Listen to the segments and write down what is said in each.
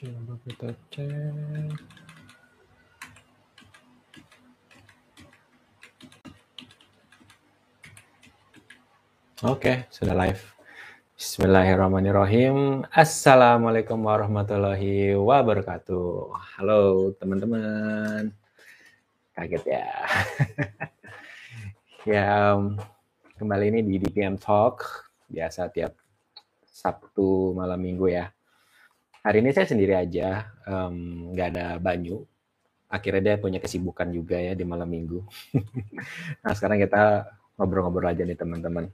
Coba kita cek. Oke, sudah live. Bismillahirrahmanirrahim. Assalamualaikum warahmatullahi wabarakatuh. Halo teman-teman. Kaget ya. ya, kembali ini di DPM Talk. Biasa tiap Sabtu malam minggu ya. Hari ini saya sendiri aja, nggak um, ada Banyu. Akhirnya dia punya kesibukan juga ya di malam minggu. nah sekarang kita ngobrol-ngobrol aja nih teman-teman.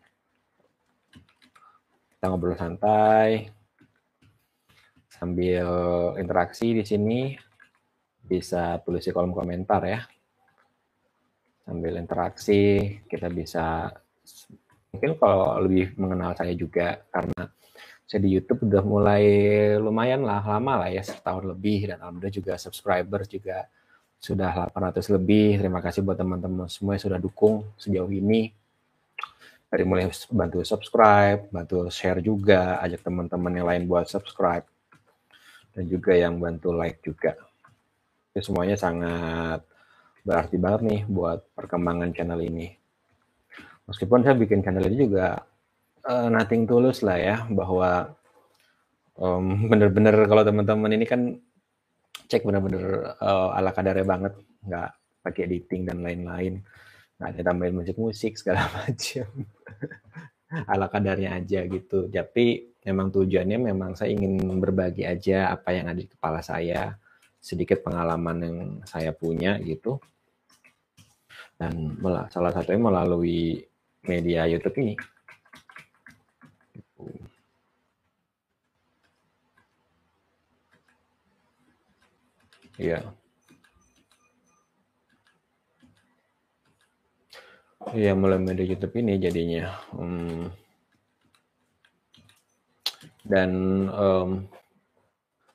Kita ngobrol santai sambil interaksi di sini bisa tulis di kolom komentar ya. Sambil interaksi kita bisa mungkin kalau lebih mengenal saya juga karena saya di YouTube udah mulai lumayan lah lama lah ya setahun lebih dan alhamdulillah juga subscriber juga sudah 800 lebih. Terima kasih buat teman-teman semua yang sudah dukung sejauh ini dari mulai bantu subscribe, bantu share juga, ajak teman-teman yang lain buat subscribe, dan juga yang bantu like juga. Itu semuanya sangat berarti banget nih buat perkembangan channel ini. Meskipun saya bikin channel ini juga uh, nothing tulus lah ya, bahwa um, bener-bener kalau teman-teman ini kan cek bener-bener uh, ala kadarnya banget, nggak pakai editing dan lain-lain nggak ada tambahin musik-musik segala macam ala kadarnya aja gitu. Tapi memang tujuannya memang saya ingin berbagi aja apa yang ada di kepala saya sedikit pengalaman yang saya punya gitu. Dan salah satunya melalui media YouTube ini Yeah. Iya, mulai media YouTube ini jadinya. Hmm. Dan um,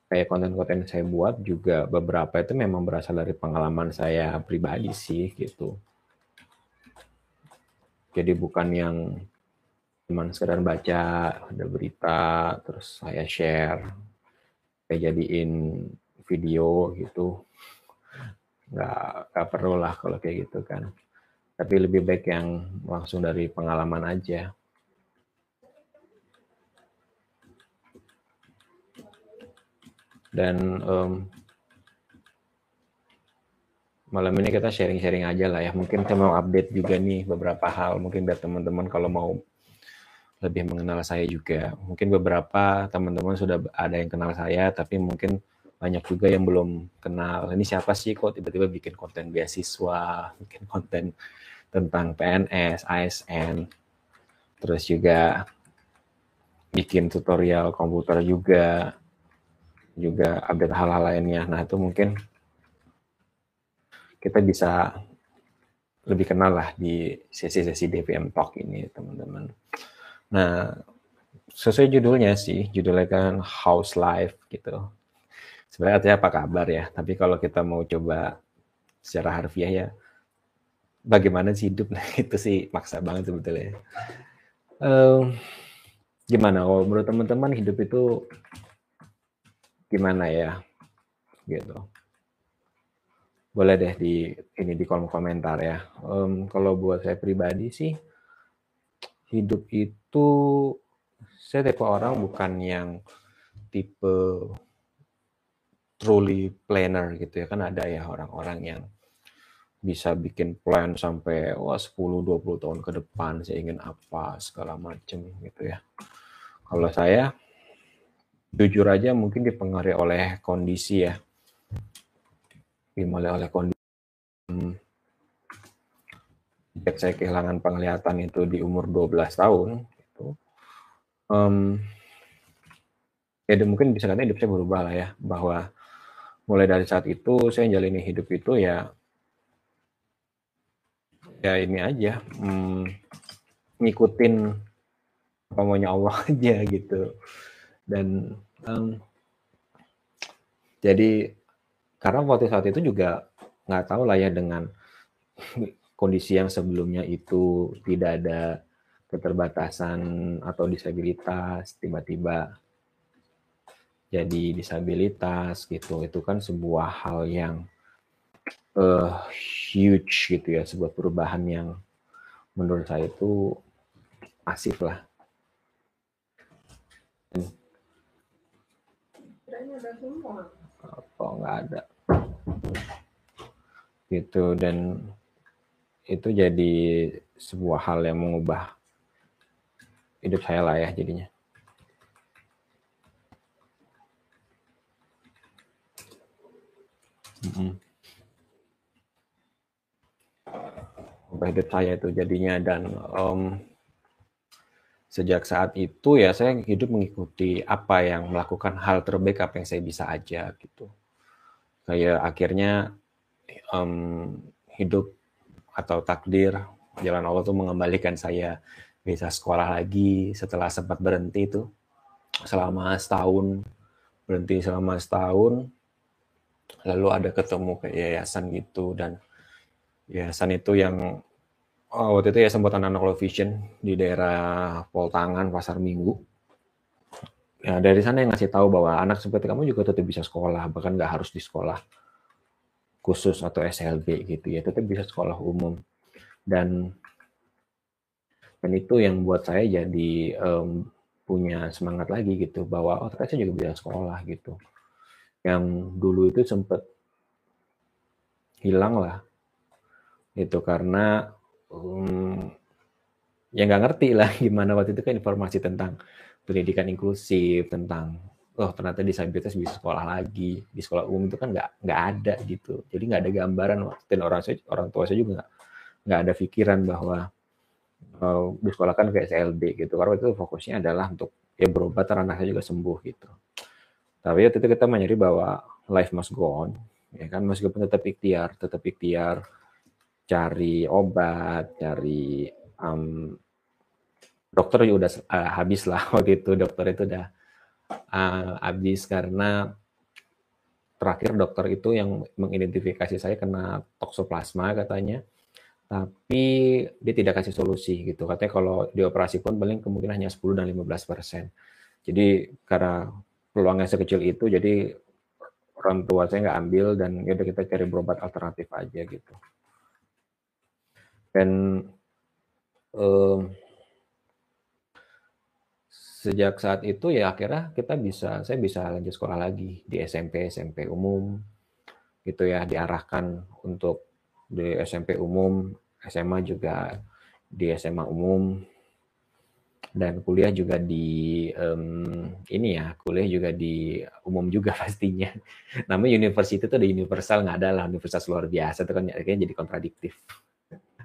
kayak konten-konten saya buat juga beberapa itu memang berasal dari pengalaman saya pribadi sih gitu. Jadi bukan yang cuman sekedar baca ada berita terus saya share kayak jadiin video gitu nggak nggak perlu lah kalau kayak gitu kan tapi lebih baik yang langsung dari pengalaman aja. Dan um, malam ini kita sharing-sharing aja lah ya. Mungkin saya mau update juga nih beberapa hal. Mungkin biar teman-teman kalau mau lebih mengenal saya juga. Mungkin beberapa teman-teman sudah ada yang kenal saya, tapi mungkin banyak juga yang belum kenal. Ini siapa sih kok tiba-tiba bikin konten beasiswa, bikin konten tentang PNS, ASN, terus juga bikin tutorial komputer juga, juga update hal-hal lainnya. Nah itu mungkin kita bisa lebih kenal lah di sesi-sesi DVM Talk ini teman-teman. Nah sesuai judulnya sih, judulnya kan House Life gitu. Sebenarnya artinya apa kabar ya, tapi kalau kita mau coba secara harfiah ya, bagaimana sih hidup? Nah itu sih maksa banget sebetulnya. Um, gimana? Kalau menurut teman-teman hidup itu gimana ya? Gitu. Boleh deh di ini di kolom komentar ya. Um, kalau buat saya pribadi sih hidup itu saya tipe orang bukan yang tipe truly planner gitu ya kan ada ya orang-orang yang bisa bikin plan sampai wah 10 20 tahun ke depan saya ingin apa segala macam gitu ya. Kalau saya jujur aja mungkin dipengaruhi oleh kondisi ya. Dimulai oleh kondisi sejak saya kehilangan penglihatan itu di umur 12 tahun gitu. Um, ya mungkin bisa katanya hidup saya berubah lah ya bahwa mulai dari saat itu saya jalani hidup itu ya ya ini aja hmm, ngikutin apa maunya Allah aja gitu dan um, jadi karena waktu saat itu juga nggak tahu lah ya dengan kondisi yang sebelumnya itu tidak ada keterbatasan atau disabilitas tiba-tiba jadi disabilitas gitu. Itu kan sebuah hal yang uh, huge gitu ya sebuah perubahan yang menurut saya itu masif lah. Apa nggak ada. Gitu dan itu jadi sebuah hal yang mengubah hidup saya lah ya jadinya -mm. hidup saya itu jadinya dan um, sejak saat itu ya saya hidup mengikuti apa yang melakukan hal terbaik apa yang saya bisa aja gitu kayak akhirnya um, hidup atau takdir jalan Allah tuh mengembalikan saya bisa sekolah lagi setelah sempat berhenti itu. Selama setahun berhenti selama setahun. Lalu ada ketemu ke yayasan gitu dan yayasan itu yang Oh, waktu itu ya sempat anak low vision di daerah Poltangan, Pasar Minggu. Ya, dari sana yang ngasih tahu bahwa anak seperti kamu juga tetap bisa sekolah, bahkan nggak harus di sekolah khusus atau SLB gitu ya, tetap bisa sekolah umum. Dan dan itu yang buat saya jadi um, punya semangat lagi gitu bahwa oh ternyata saya juga bisa sekolah gitu. Yang dulu itu sempat hilang lah itu karena um, ya nggak ngerti lah gimana waktu itu kan informasi tentang pendidikan inklusif tentang oh ternyata disabilitas bisa sekolah lagi. Di sekolah umum itu kan nggak nggak ada gitu. Jadi nggak ada gambaran. Dan orang saya orang tua saya juga nggak ada pikiran bahwa uh, di sekolah kan kayak CLB gitu. Karena itu fokusnya adalah untuk ya berobat anak saya juga sembuh gitu. Tapi waktu itu kita menyadari bahwa life must go on ya kan? Meskipun tetap ikhtiar tetap ikhtiar cari obat, cari um, dokter juga udah uh, habis lah waktu itu. Dokter itu udah uh, habis karena terakhir dokter itu yang mengidentifikasi saya kena toksoplasma katanya. Tapi dia tidak kasih solusi gitu. Katanya kalau dioperasi pun paling kemungkinan hanya 10 dan 15 persen. Jadi karena peluangnya sekecil itu jadi orang tua saya nggak ambil dan ya udah kita cari berobat alternatif aja gitu. Dan um, sejak saat itu ya akhirnya kita bisa saya bisa lanjut sekolah lagi di SMP SMP umum gitu ya diarahkan untuk di SMP umum SMA juga di SMA umum dan kuliah juga di um, ini ya kuliah juga di umum juga pastinya. Namanya universitas itu ada universal nggak ada lah universitas luar biasa itu kan kayaknya jadi kontradiktif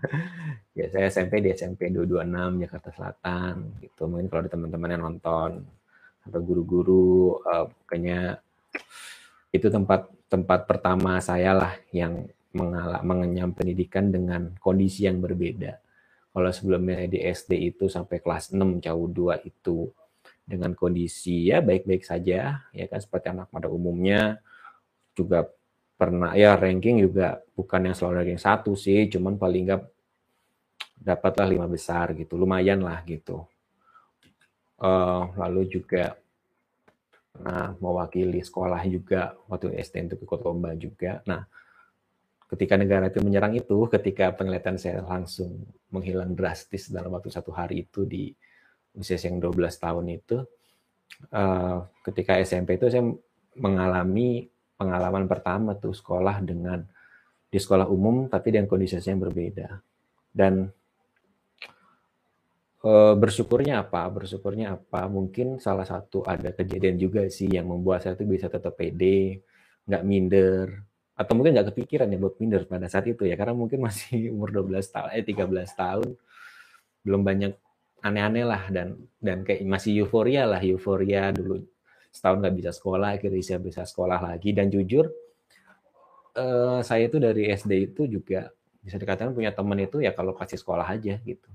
ya saya SMP di SMP 226 Jakarta Selatan gitu. Mungkin kalau ada teman-teman yang nonton atau guru-guru uh, pokoknya itu tempat tempat pertama saya lah yang mengalami mengenyam pendidikan dengan kondisi yang berbeda. Kalau sebelumnya di SD itu sampai kelas 6 jauh 2 itu dengan kondisi ya baik-baik saja ya kan seperti anak pada umumnya juga pernah ya ranking juga bukan yang selalu ranking satu sih, cuman paling nggak dapatlah lima besar gitu, lumayan lah gitu. Uh, lalu juga nah mewakili sekolah juga waktu SD untuk ikut lomba juga. Nah, ketika negara itu menyerang itu, ketika penglihatan saya langsung menghilang drastis dalam waktu satu hari itu di usia yang 12 tahun itu, uh, ketika SMP itu saya mengalami pengalaman pertama tuh sekolah dengan di sekolah umum tapi dengan kondisi yang berbeda. Dan bersyukurnya apa? Bersyukurnya apa? Mungkin salah satu ada kejadian juga sih yang membuat saya tuh bisa tetap pede, nggak minder, atau mungkin nggak kepikiran ya buat minder pada saat itu ya karena mungkin masih umur 12 tahun eh 13 tahun belum banyak aneh-aneh lah dan dan kayak masih euforia lah euforia dulu setahun nggak bisa sekolah akhirnya bisa bisa sekolah lagi dan jujur uh, saya itu dari SD itu juga bisa dikatakan punya teman itu ya kalau kasih sekolah aja gitu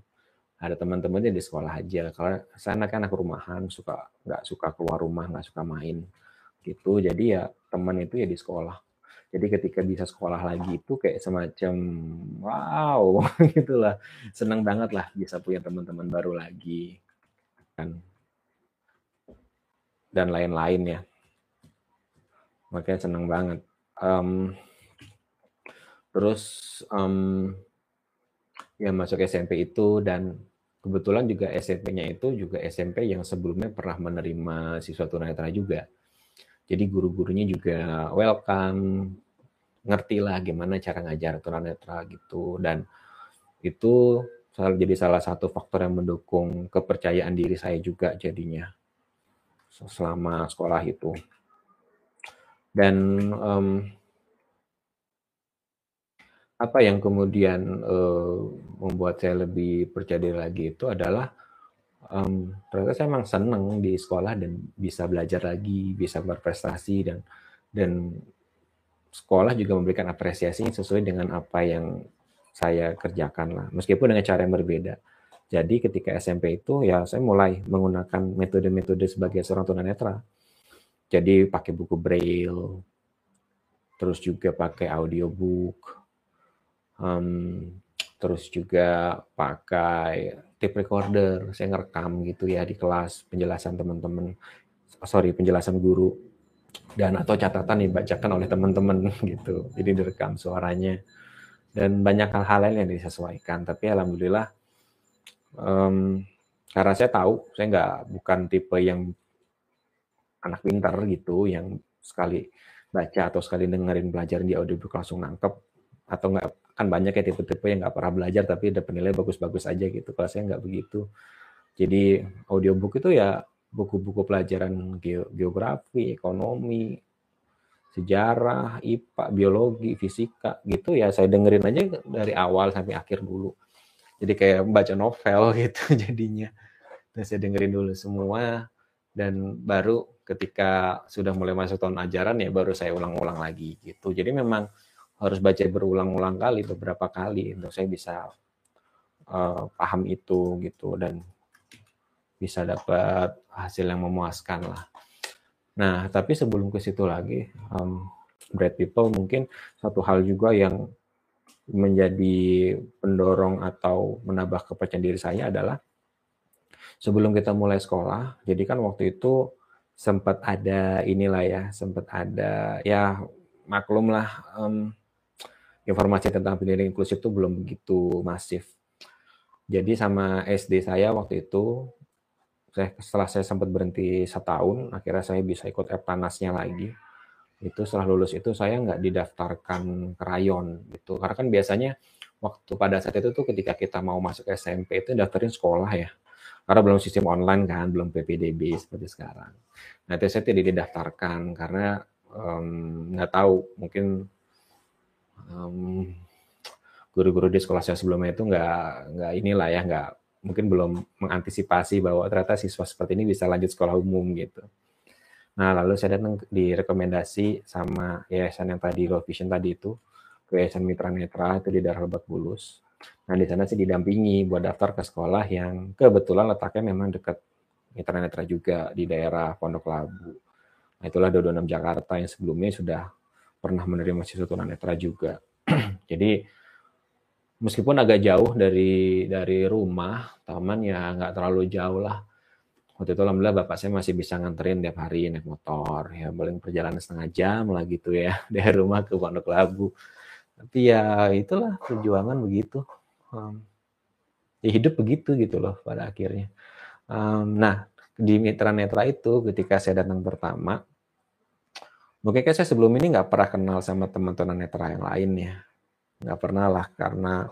ada teman-temannya di sekolah aja. Kalau saya anak anak rumahan suka nggak suka keluar rumah nggak suka main. Gitu. Jadi ya teman itu ya di sekolah. Jadi ketika bisa sekolah lagi itu kayak semacam wow gitulah senang banget lah bisa punya teman-teman baru lagi. Kan dan lain-lain ya. makanya seneng banget. Um, terus um, ya masuk SMP itu dan kebetulan juga SMP-nya itu juga SMP yang sebelumnya pernah menerima siswa tunanetra juga. Jadi guru-gurunya juga welcome ngerti lah gimana cara ngajar tunanetra gitu. Dan itu jadi salah satu faktor yang mendukung kepercayaan diri saya juga jadinya selama sekolah itu. Dan um, apa yang kemudian uh, membuat saya lebih percaya diri lagi itu adalah um, ternyata saya memang senang di sekolah dan bisa belajar lagi, bisa berprestasi dan dan sekolah juga memberikan apresiasi sesuai dengan apa yang saya kerjakan lah, meskipun dengan cara yang berbeda. Jadi ketika SMP itu ya saya mulai menggunakan metode-metode sebagai seorang tunanetra. Jadi pakai buku braille, terus juga pakai audiobook, um, terus juga pakai tape recorder. Saya ngerekam gitu ya di kelas penjelasan teman-teman, sorry penjelasan guru dan atau catatan dibacakan oleh teman-teman gitu. Jadi direkam suaranya dan banyak hal-hal lain yang disesuaikan. Tapi alhamdulillah um, karena saya tahu saya nggak bukan tipe yang anak pintar gitu yang sekali baca atau sekali dengerin pelajaran di audiobook langsung nangkep atau nggak kan banyak ya tipe-tipe yang nggak pernah belajar tapi ada penilai bagus-bagus aja gitu kalau saya nggak begitu jadi audiobook itu ya buku-buku pelajaran geografi ekonomi sejarah, IPA, biologi, fisika gitu ya saya dengerin aja dari awal sampai akhir dulu. Jadi kayak membaca novel gitu jadinya. Dan saya dengerin dulu semua dan baru ketika sudah mulai masuk tahun ajaran ya baru saya ulang-ulang lagi gitu. Jadi memang harus baca berulang-ulang kali beberapa kali untuk saya bisa uh, paham itu gitu dan bisa dapat hasil yang memuaskan lah. Nah, tapi sebelum ke situ lagi, um, Brad People mungkin satu hal juga yang menjadi pendorong atau menambah kepercayaan diri saya adalah sebelum kita mulai sekolah, jadi kan waktu itu sempat ada inilah ya, sempat ada ya maklum lah um, informasi tentang pendidikan inklusif itu belum begitu masif. Jadi sama SD saya waktu itu saya setelah saya sempat berhenti setahun, akhirnya saya bisa ikut Eptanasnya lagi. Itu setelah lulus itu saya nggak didaftarkan ke rayon gitu. Karena kan biasanya waktu pada saat itu tuh ketika kita mau masuk SMP itu daftarin sekolah ya. Karena belum sistem online kan, belum PPDB seperti sekarang. Nah itu saya tidak didaftarkan karena um, nggak tahu mungkin um, guru-guru di sekolah saya sebelumnya itu nggak nggak inilah ya nggak mungkin belum mengantisipasi bahwa ternyata siswa seperti ini bisa lanjut sekolah umum gitu. Nah, lalu saya datang direkomendasi sama yayasan yang tadi World Vision tadi itu, ke Yayasan Mitra Netra itu di daerah Lebak Bulus. Nah, di sana sih didampingi buat daftar ke sekolah yang kebetulan letaknya memang dekat Mitra Netra juga di daerah Pondok Labu. Nah, itulah 226 Jakarta yang sebelumnya sudah pernah menerima siswa tunanetra juga. Jadi meskipun agak jauh dari dari rumah taman ya nggak terlalu jauh lah. Waktu itu alhamdulillah bapak saya masih bisa nganterin tiap hari naik motor. Ya paling perjalanan setengah jam lah gitu ya dari rumah ke Pondok Labu. Tapi ya itulah perjuangan begitu. Um, ya hidup begitu gitu loh pada akhirnya. Um, nah di mitra netra itu ketika saya datang pertama mungkin saya sebelum ini nggak pernah kenal sama teman-teman netra yang lain ya nggak pernah lah karena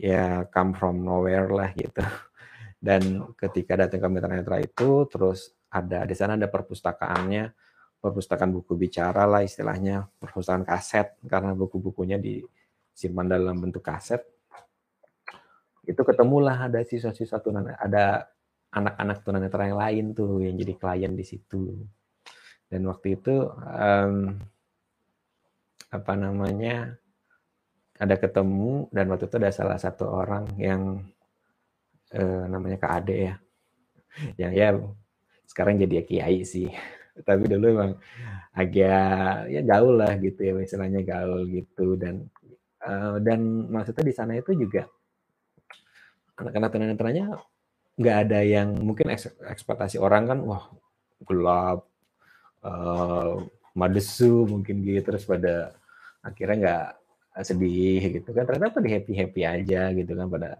ya come from nowhere lah gitu. Dan ketika datang ke Mitra Netra itu, terus ada di sana ada perpustakaannya, perpustakaan buku bicara lah istilahnya, perpustakaan kaset karena buku-bukunya disimpan dalam bentuk kaset. Itu ketemulah ada siswa-siswa tunan, ada anak-anak tunanetra yang lain tuh yang jadi klien di situ. Dan waktu itu um, apa namanya ada ketemu dan waktu itu ada salah satu orang yang eh, namanya Kak Ade ya. Yang ya sekarang jadi kiai sih. Tapi dulu emang agak ya gaul lah gitu ya misalnya gaul gitu. Dan uh, dan maksudnya di sana itu juga anak-anak tunanetranya nggak ada yang mungkin ekspektasi orang kan wah gelap uh, madesu mungkin gitu terus pada akhirnya nggak sedih gitu kan. Ternyata pada happy happy aja gitu kan pada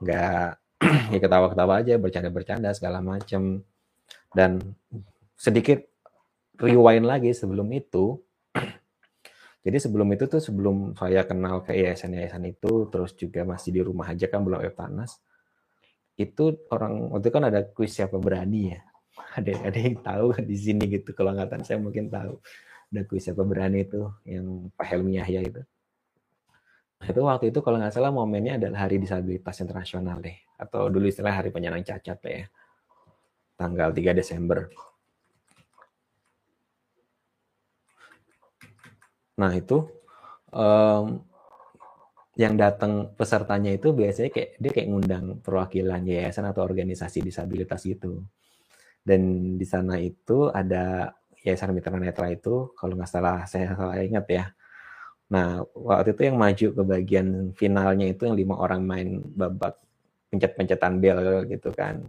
nggak ya ketawa ketawa aja bercanda bercanda segala macem. Dan sedikit rewind lagi sebelum itu. Jadi sebelum itu tuh sebelum saya kenal ke yayasan-yayasan itu terus juga masih di rumah aja kan belum Eptanas itu orang waktu itu kan ada kuis siapa berani ya ada ada yang tahu di sini gitu kalau angkatan saya mungkin tahu. Ada kuis siapa berani itu yang Pak Helmi Yahya itu. Nah, itu waktu itu kalau nggak salah momennya adalah Hari Disabilitas Internasional deh. Atau dulu istilah Hari Penyandang Cacat ya. Tanggal 3 Desember. Nah itu um, yang datang pesertanya itu biasanya kayak dia kayak ngundang perwakilan yayasan atau organisasi disabilitas gitu. Dan di sana itu ada Yayasan Mitra Netra itu kalau nggak salah saya salah ingat ya. Nah, waktu itu yang maju ke bagian finalnya itu yang lima orang main babak pencet-pencetan bel gitu kan.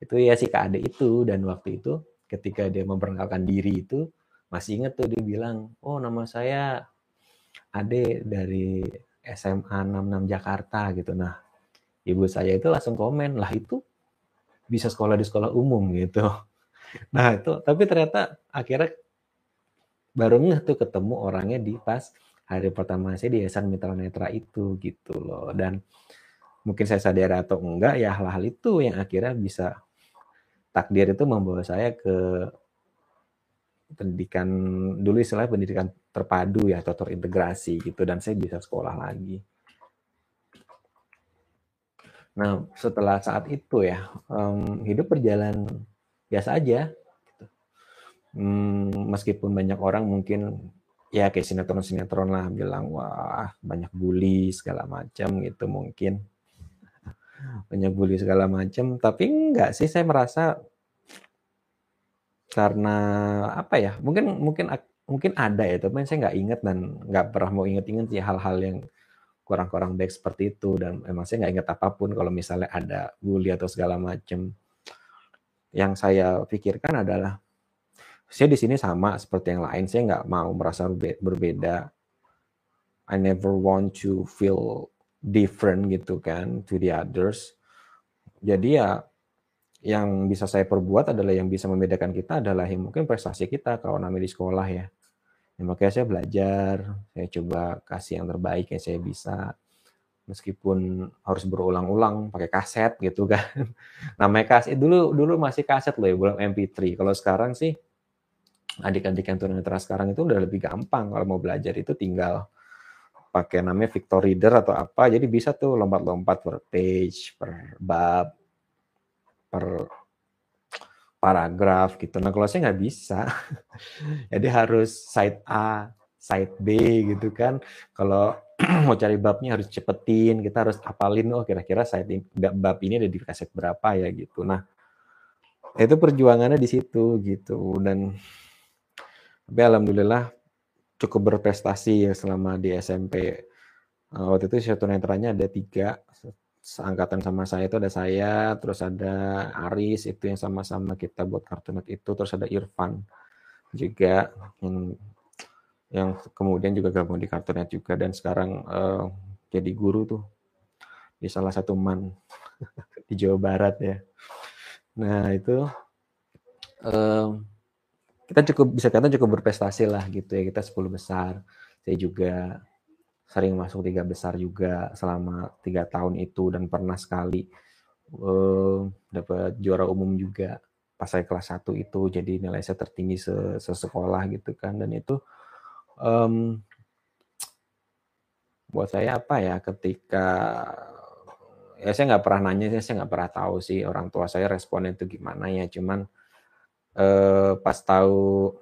Itu ya si Kak Ade itu dan waktu itu ketika dia memperkenalkan diri itu masih inget tuh dia bilang, "Oh, nama saya Ade dari SMA 66 Jakarta gitu. Nah, ibu saya itu langsung komen, lah itu bisa sekolah di sekolah umum gitu. Nah itu, tapi ternyata akhirnya baru tuh ketemu orangnya di pas hari pertama saya di Yayasan Mitra Netra itu gitu loh. Dan mungkin saya sadar atau enggak ya hal-hal itu yang akhirnya bisa takdir itu membawa saya ke pendidikan dulu istilahnya pendidikan terpadu ya atau terintegrasi gitu dan saya bisa sekolah lagi. Nah setelah saat itu ya um, hidup berjalan biasa aja. Gitu. Hmm, meskipun banyak orang mungkin ya kayak sinetron-sinetron lah bilang wah banyak bully segala macam gitu mungkin banyak bully segala macam tapi enggak sih saya merasa karena apa ya mungkin mungkin mungkin ada ya tapi saya nggak inget dan nggak pernah mau inget-inget sih hal-hal yang kurang-kurang baik seperti itu. Dan emang saya nggak inget apa pun kalau misalnya ada bully atau segala macam yang saya pikirkan adalah saya di sini sama seperti yang lain. Saya nggak mau merasa berbeda. I never want to feel different gitu kan to the others. Jadi ya yang bisa saya perbuat adalah yang bisa membedakan kita adalah yang mungkin prestasi kita kalau namanya di sekolah ya. Ya makanya saya belajar, saya coba kasih yang terbaik yang saya bisa. Meskipun harus berulang-ulang pakai kaset gitu kan. Namanya kaset dulu dulu masih kaset loh ya, belum MP3. Kalau sekarang sih adik-adik yang tunanetra sekarang itu udah lebih gampang kalau mau belajar itu tinggal pakai namanya Victor Reader atau apa. Jadi bisa tuh lompat-lompat per page, per bab, per paragraf gitu. Nah kalau saya nggak bisa, jadi harus side A, side B gitu kan. Kalau mau cari babnya harus cepetin, kita harus apalin oh kira-kira side ini, bab ini ada di kaset berapa ya gitu. Nah itu perjuangannya di situ gitu dan tapi alhamdulillah cukup berprestasi ya selama di SMP. Uh, waktu itu satu netranya ada tiga, seangkatan sama saya itu ada saya, terus ada Aris itu yang sama-sama kita buat kartunet itu, terus ada Irfan juga yang yang kemudian juga gabung di kartunet juga dan sekarang uh, jadi guru tuh di salah satu man di Jawa Barat ya. Nah itu um, kita cukup bisa kata cukup berprestasi lah gitu ya kita 10 besar. Saya juga sering masuk tiga besar juga selama tiga tahun itu dan pernah sekali uh, dapat juara umum juga pas saya kelas satu itu jadi nilai saya tertinggi se sekolah gitu kan. Dan itu um, buat saya apa ya ketika ya saya nggak pernah nanya saya nggak pernah tahu sih orang tua saya responnya itu gimana ya. Cuman uh, pas tahu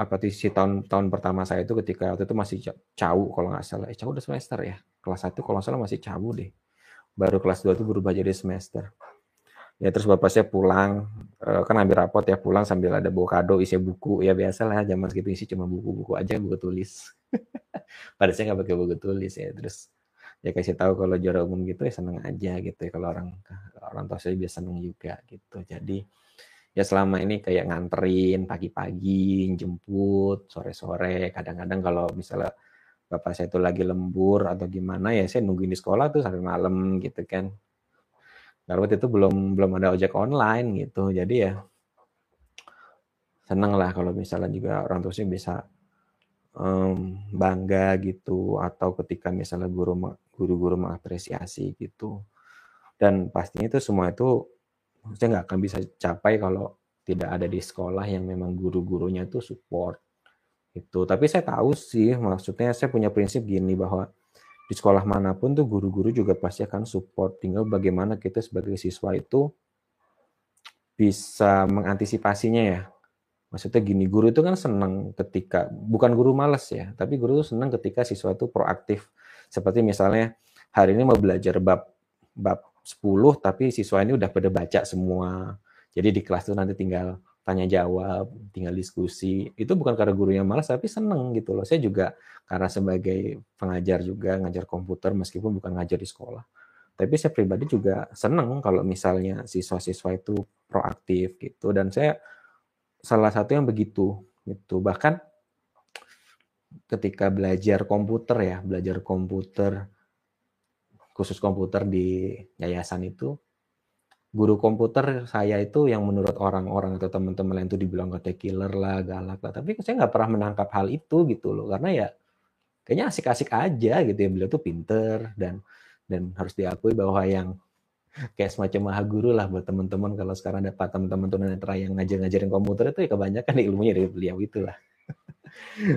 apa tuh si tahun tahun pertama saya itu ketika waktu itu masih cawu kalau nggak salah. Eh cawu udah semester ya? Kelas satu kalau nggak salah masih cawu deh. Baru kelas 2 itu berubah jadi semester. Ya terus bapak saya pulang eh, kan ambil rapot ya pulang sambil ada bawa kado isi buku. Ya biasa lah zaman segitu isi cuma buku-buku aja buku tulis. Pada saya nggak pakai buku tulis ya terus ya kasih tahu kalau juara umum gitu ya seneng aja gitu ya kalau orang orang tua saya biasa seneng juga gitu. Jadi ya selama ini kayak nganterin pagi-pagi, jemput, sore-sore, kadang-kadang kalau misalnya bapak saya itu lagi lembur atau gimana ya saya nungguin di sekolah tuh sampai malam gitu kan. Waktu itu belum belum ada ojek online gitu, jadi ya seneng lah kalau misalnya juga orang tuanya bisa um, bangga gitu. Atau ketika misalnya guru guru-guru mengapresiasi gitu. Dan pastinya itu semua itu saya nggak akan bisa capai kalau tidak ada di sekolah yang memang guru-gurunya itu support. Itu tapi saya tahu sih maksudnya saya punya prinsip gini bahwa di sekolah mana pun tuh guru-guru juga pasti akan support. Tinggal bagaimana kita sebagai siswa itu bisa mengantisipasinya ya. Maksudnya gini guru itu kan senang ketika bukan guru males ya tapi guru itu senang ketika siswa itu proaktif. Seperti misalnya hari ini mau belajar bab bab 10 tapi siswa ini udah pada baca semua. Jadi di kelas itu nanti tinggal tanya jawab, tinggal diskusi. Itu bukan karena gurunya malas tapi seneng gitu loh. Saya juga karena sebagai pengajar juga ngajar komputer meskipun bukan ngajar di sekolah. Tapi saya pribadi juga seneng kalau misalnya siswa-siswa itu proaktif gitu dan saya salah satu yang begitu gitu. Bahkan ketika belajar komputer ya, belajar komputer khusus komputer di yayasan itu guru komputer saya itu yang menurut orang-orang atau teman-teman lain itu dibilang kata killer lah, galak lah. Tapi saya nggak pernah menangkap hal itu gitu loh, karena ya kayaknya asik-asik aja gitu ya. Beliau tuh pinter dan dan harus diakui bahwa yang kayak semacam maha guru lah buat teman-teman kalau sekarang dapat teman-teman tunanetra yang ngajar-ngajarin komputer itu ya kebanyakan ilmunya dari beliau itulah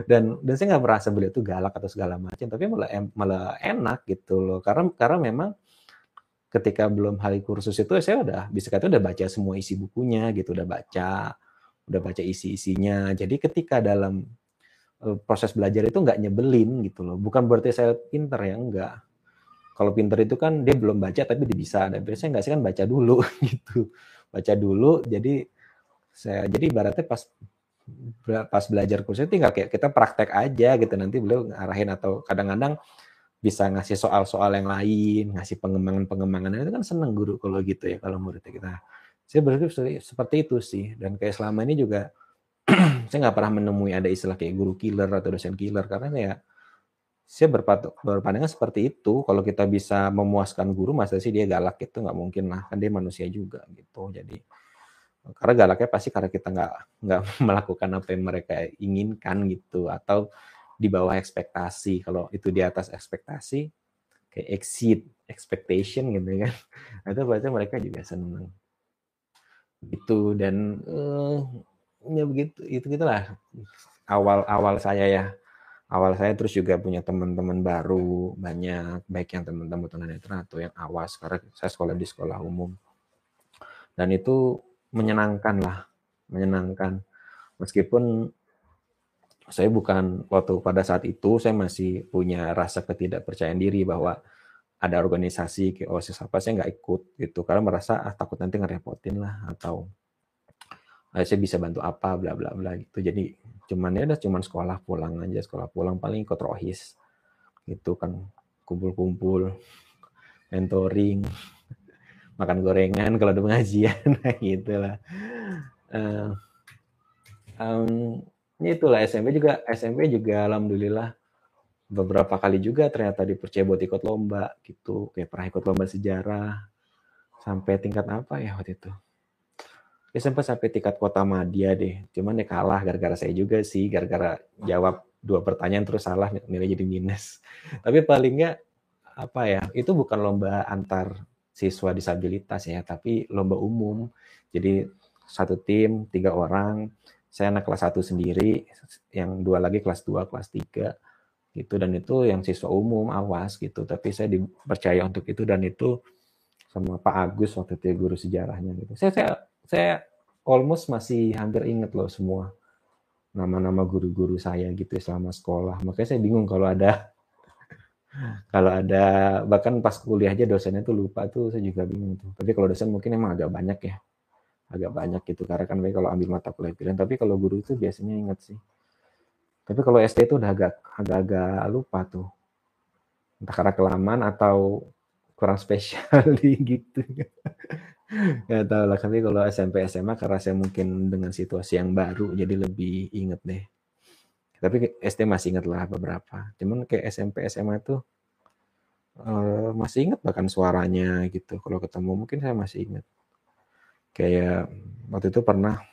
dan dan saya nggak merasa beliau itu galak atau segala macam tapi malah malah enak gitu loh. Karena karena memang ketika belum hari kursus itu saya udah bisa kata udah baca semua isi bukunya gitu udah baca udah baca isi isinya jadi ketika dalam uh, proses belajar itu nggak nyebelin gitu loh. Bukan berarti saya pinter ya enggak kalau pinter itu kan dia belum baca tapi dia bisa. Dan biasanya nggak sih kan baca dulu gitu. Baca dulu jadi saya jadi ibaratnya pas pas belajar kursus tinggal kayak kita praktek aja gitu. Nanti beliau ngarahin atau kadang-kadang bisa ngasih soal-soal yang lain, ngasih pengembangan-pengembangan. Itu kan seneng guru kalau gitu ya kalau muridnya kita. Saya berpikir seperti itu sih. Dan kayak selama ini juga saya nggak pernah menemui ada istilah kayak guru killer atau dosen killer. Karena ya saya berpandangan seperti itu. Kalau kita bisa memuaskan guru masa sih dia galak itu nggak mungkin lah. Kan dia manusia juga gitu. Jadi karena galaknya pasti karena kita nggak nggak melakukan apa yang mereka inginkan gitu. Atau di bawah ekspektasi. Kalau itu di atas ekspektasi kayak exceed expectation gitu kan. Itu berarti mereka juga senang itu dan uh, ya begitu itu gitulah. Awal awal saya ya. Awal saya terus juga punya teman-teman baru. Banyak baik yang teman-teman tunanetra atau yang awas. Karena saya sekolah di sekolah umum. Dan itu menyenangkan lah, menyenangkan. Meskipun saya bukan waktu pada saat itu saya masih punya rasa ketidakpercayaan diri bahwa ada organisasi kayak OSIS apa saya nggak ikut gitu. Karena merasa ah takut nanti ngerepotin lah atau ah, saya bisa bantu apa bla bla bla gitu. Jadi cuman ya udah cuman sekolah pulang aja sekolah pulang paling ikut rohis gitu kan. Kumpul-kumpul mentoring makan gorengan kalau ada pengajian nah gitulah. Uh, um, itulah SMP juga SMP juga alhamdulillah beberapa kali juga ternyata dipercaya buat ikut lomba gitu. Kayak pernah ikut lomba sejarah sampai tingkat apa ya waktu itu? Ya sempat sampai tingkat kota Madia deh. Cuman ya kalah gara-gara saya juga sih gara-gara jawab dua pertanyaan terus salah nilai jadi minus. Tapi paling nggak apa ya itu bukan lomba antar siswa disabilitas ya, tapi lomba umum. Jadi satu tim tiga orang, saya anak kelas satu sendiri, yang dua lagi kelas dua, kelas tiga. Gitu dan itu yang siswa umum awas gitu. Tapi saya dipercaya untuk itu dan itu sama Pak Agus waktu itu guru sejarahnya gitu. Saya saya saya almost masih hampir inget loh semua nama-nama guru-guru saya gitu selama sekolah. Makanya saya bingung kalau ada kalau ada bahkan pas kuliah aja dosennya tuh lupa tuh saya juga bingung tuh. Tapi kalau dosen mungkin emang agak banyak ya. Agak banyak gitu karena kan kalau ambil mata kuliah pilihan. Tapi kalau guru itu biasanya ingat sih. Tapi kalau SD itu udah agak agak-agak lupa tuh. Entah karena kelamaan atau kurang spesial gitu. Nggak tahu lah, tapi kalau SMP SMA karena saya mungkin dengan situasi yang baru jadi lebih inget deh. Tapi SD masih inget lah beberapa. Cuman kayak SMP SMA tuh uh, masih inget bahkan suaranya gitu. Kalau ketemu mungkin saya masih inget. Kayak waktu itu pernah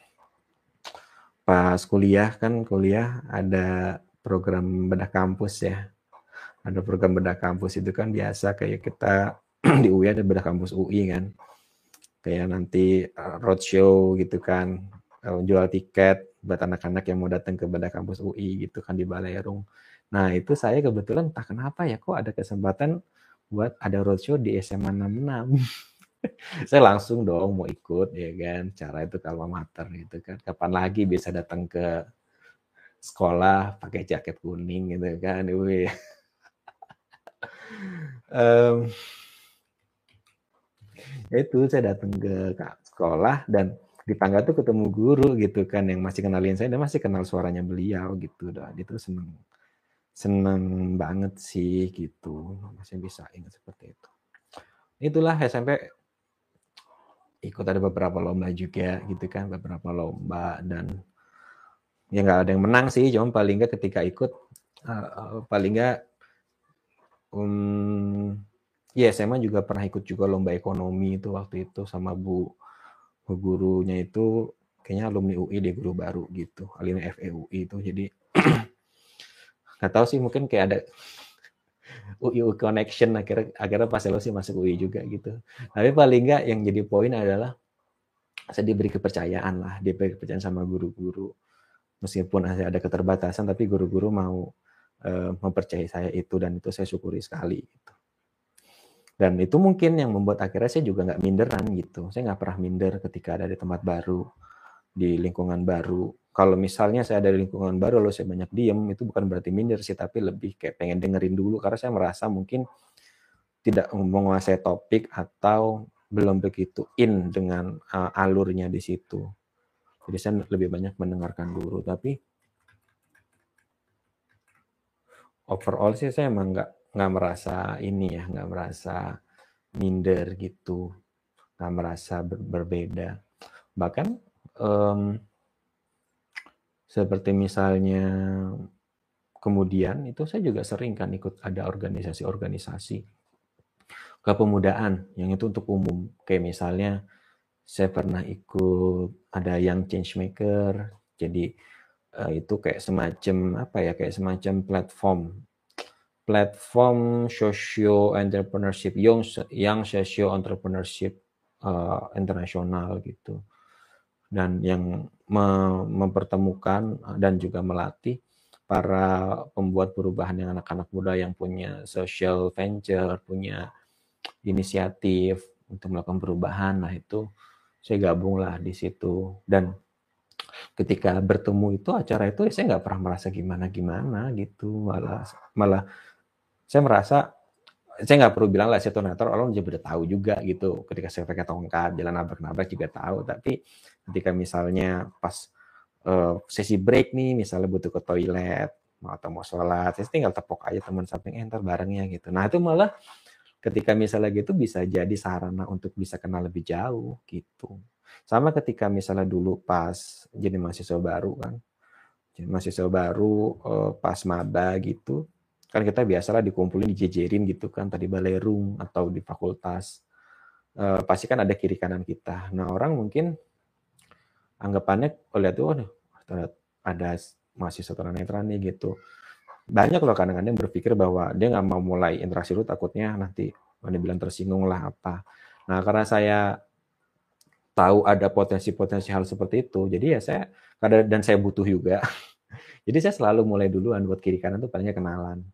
pas kuliah kan kuliah ada program bedah kampus ya. Ada program bedah kampus itu kan biasa kayak kita di UI ada bedah kampus UI kan kayak nanti uh, roadshow gitu kan jual tiket buat anak-anak yang mau datang ke Bada Kampus UI gitu kan di Balerung. Nah itu saya kebetulan entah kenapa ya kok ada kesempatan buat ada roadshow di SMA 66. saya langsung dong mau ikut ya kan cara itu kalau mater gitu kan kapan lagi bisa datang ke sekolah pakai jaket kuning gitu kan um, itu saya datang ke sekolah dan di tangga tuh ketemu guru gitu kan yang masih kenalin saya dan masih kenal suaranya beliau gitu. Dah itu seneng seneng banget sih gitu. Masih bisa ingat seperti itu. Itulah SMP ikut ada beberapa lomba juga gitu kan beberapa lomba dan ya nggak ada yang menang sih cuma paling nggak ketika ikut uh, paling nggak um, Iya, SMA juga pernah ikut juga lomba ekonomi itu waktu itu sama bu gurunya itu kayaknya alumni UI deh guru baru gitu, alumni FEUI itu. Jadi nggak tahu sih mungkin kayak ada UI connection akhirnya akhirnya pas sih masuk UI juga gitu. Tapi paling nggak yang jadi poin adalah saya diberi kepercayaan lah, diberi kepercayaan sama guru-guru. Meskipun ada keterbatasan, tapi guru-guru mau uh, mempercayai saya itu dan itu saya syukuri sekali. Gitu. Dan itu mungkin yang membuat akhirnya saya juga nggak minderan gitu. Saya nggak pernah minder ketika ada di tempat baru, di lingkungan baru. Kalau misalnya saya ada di lingkungan baru lalu saya banyak diem, itu bukan berarti minder sih, tapi lebih kayak pengen dengerin dulu karena saya merasa mungkin tidak menguasai topik atau belum begitu in dengan uh, alurnya di situ. Jadi saya lebih banyak mendengarkan dulu, tapi overall sih saya emang nggak nggak merasa ini ya, nggak merasa minder gitu, nggak merasa ber berbeda. Bahkan um, seperti misalnya kemudian itu saya juga sering kan ikut ada organisasi-organisasi kepemudaan yang itu untuk umum. Kayak misalnya saya pernah ikut ada yang change maker, jadi uh, itu kayak semacam apa ya kayak semacam platform platform socio entrepreneurship young yang socio entrepreneurship uh, internasional gitu. Dan yang me mempertemukan dan juga melatih para pembuat perubahan yang anak-anak muda yang punya social venture, punya inisiatif untuk melakukan perubahan. Nah, itu saya gabung lah di situ. Dan ketika bertemu itu acara itu saya nggak pernah merasa gimana gimana gitu. Malah malah saya merasa saya nggak perlu bilang lah saya donatur orang juga udah tahu juga gitu. Ketika saya pakai tongkat jalan nabrak-nabrak juga tahu. Tapi ketika misalnya pas uh, sesi break nih misalnya butuh ke toilet atau mau sholat saya tinggal tepok aja teman samping enter eh, barengnya gitu. Nah itu malah ketika misalnya gitu bisa jadi sarana untuk bisa kenal lebih jauh gitu. Sama ketika misalnya dulu pas jadi mahasiswa baru kan jadi mahasiswa baru uh, pas maba gitu kan kita biasalah dikumpulin dijejerin gitu kan tadi balerung atau di fakultas. E, pasti kan ada kiri kanan kita. Nah orang mungkin anggapannya kalau lihat oh, ada mahasiswa tunanetra nih gitu. Banyak loh kadang-kadang berpikir bahwa dia nggak mau mulai interaksi dulu takutnya nanti mana bilang tersinggung lah apa. Nah karena saya tahu ada potensi-potensi hal seperti itu jadi ya saya dan saya butuh juga. Jadi saya selalu mulai duluan buat kiri kanan tuh palingnya kenalan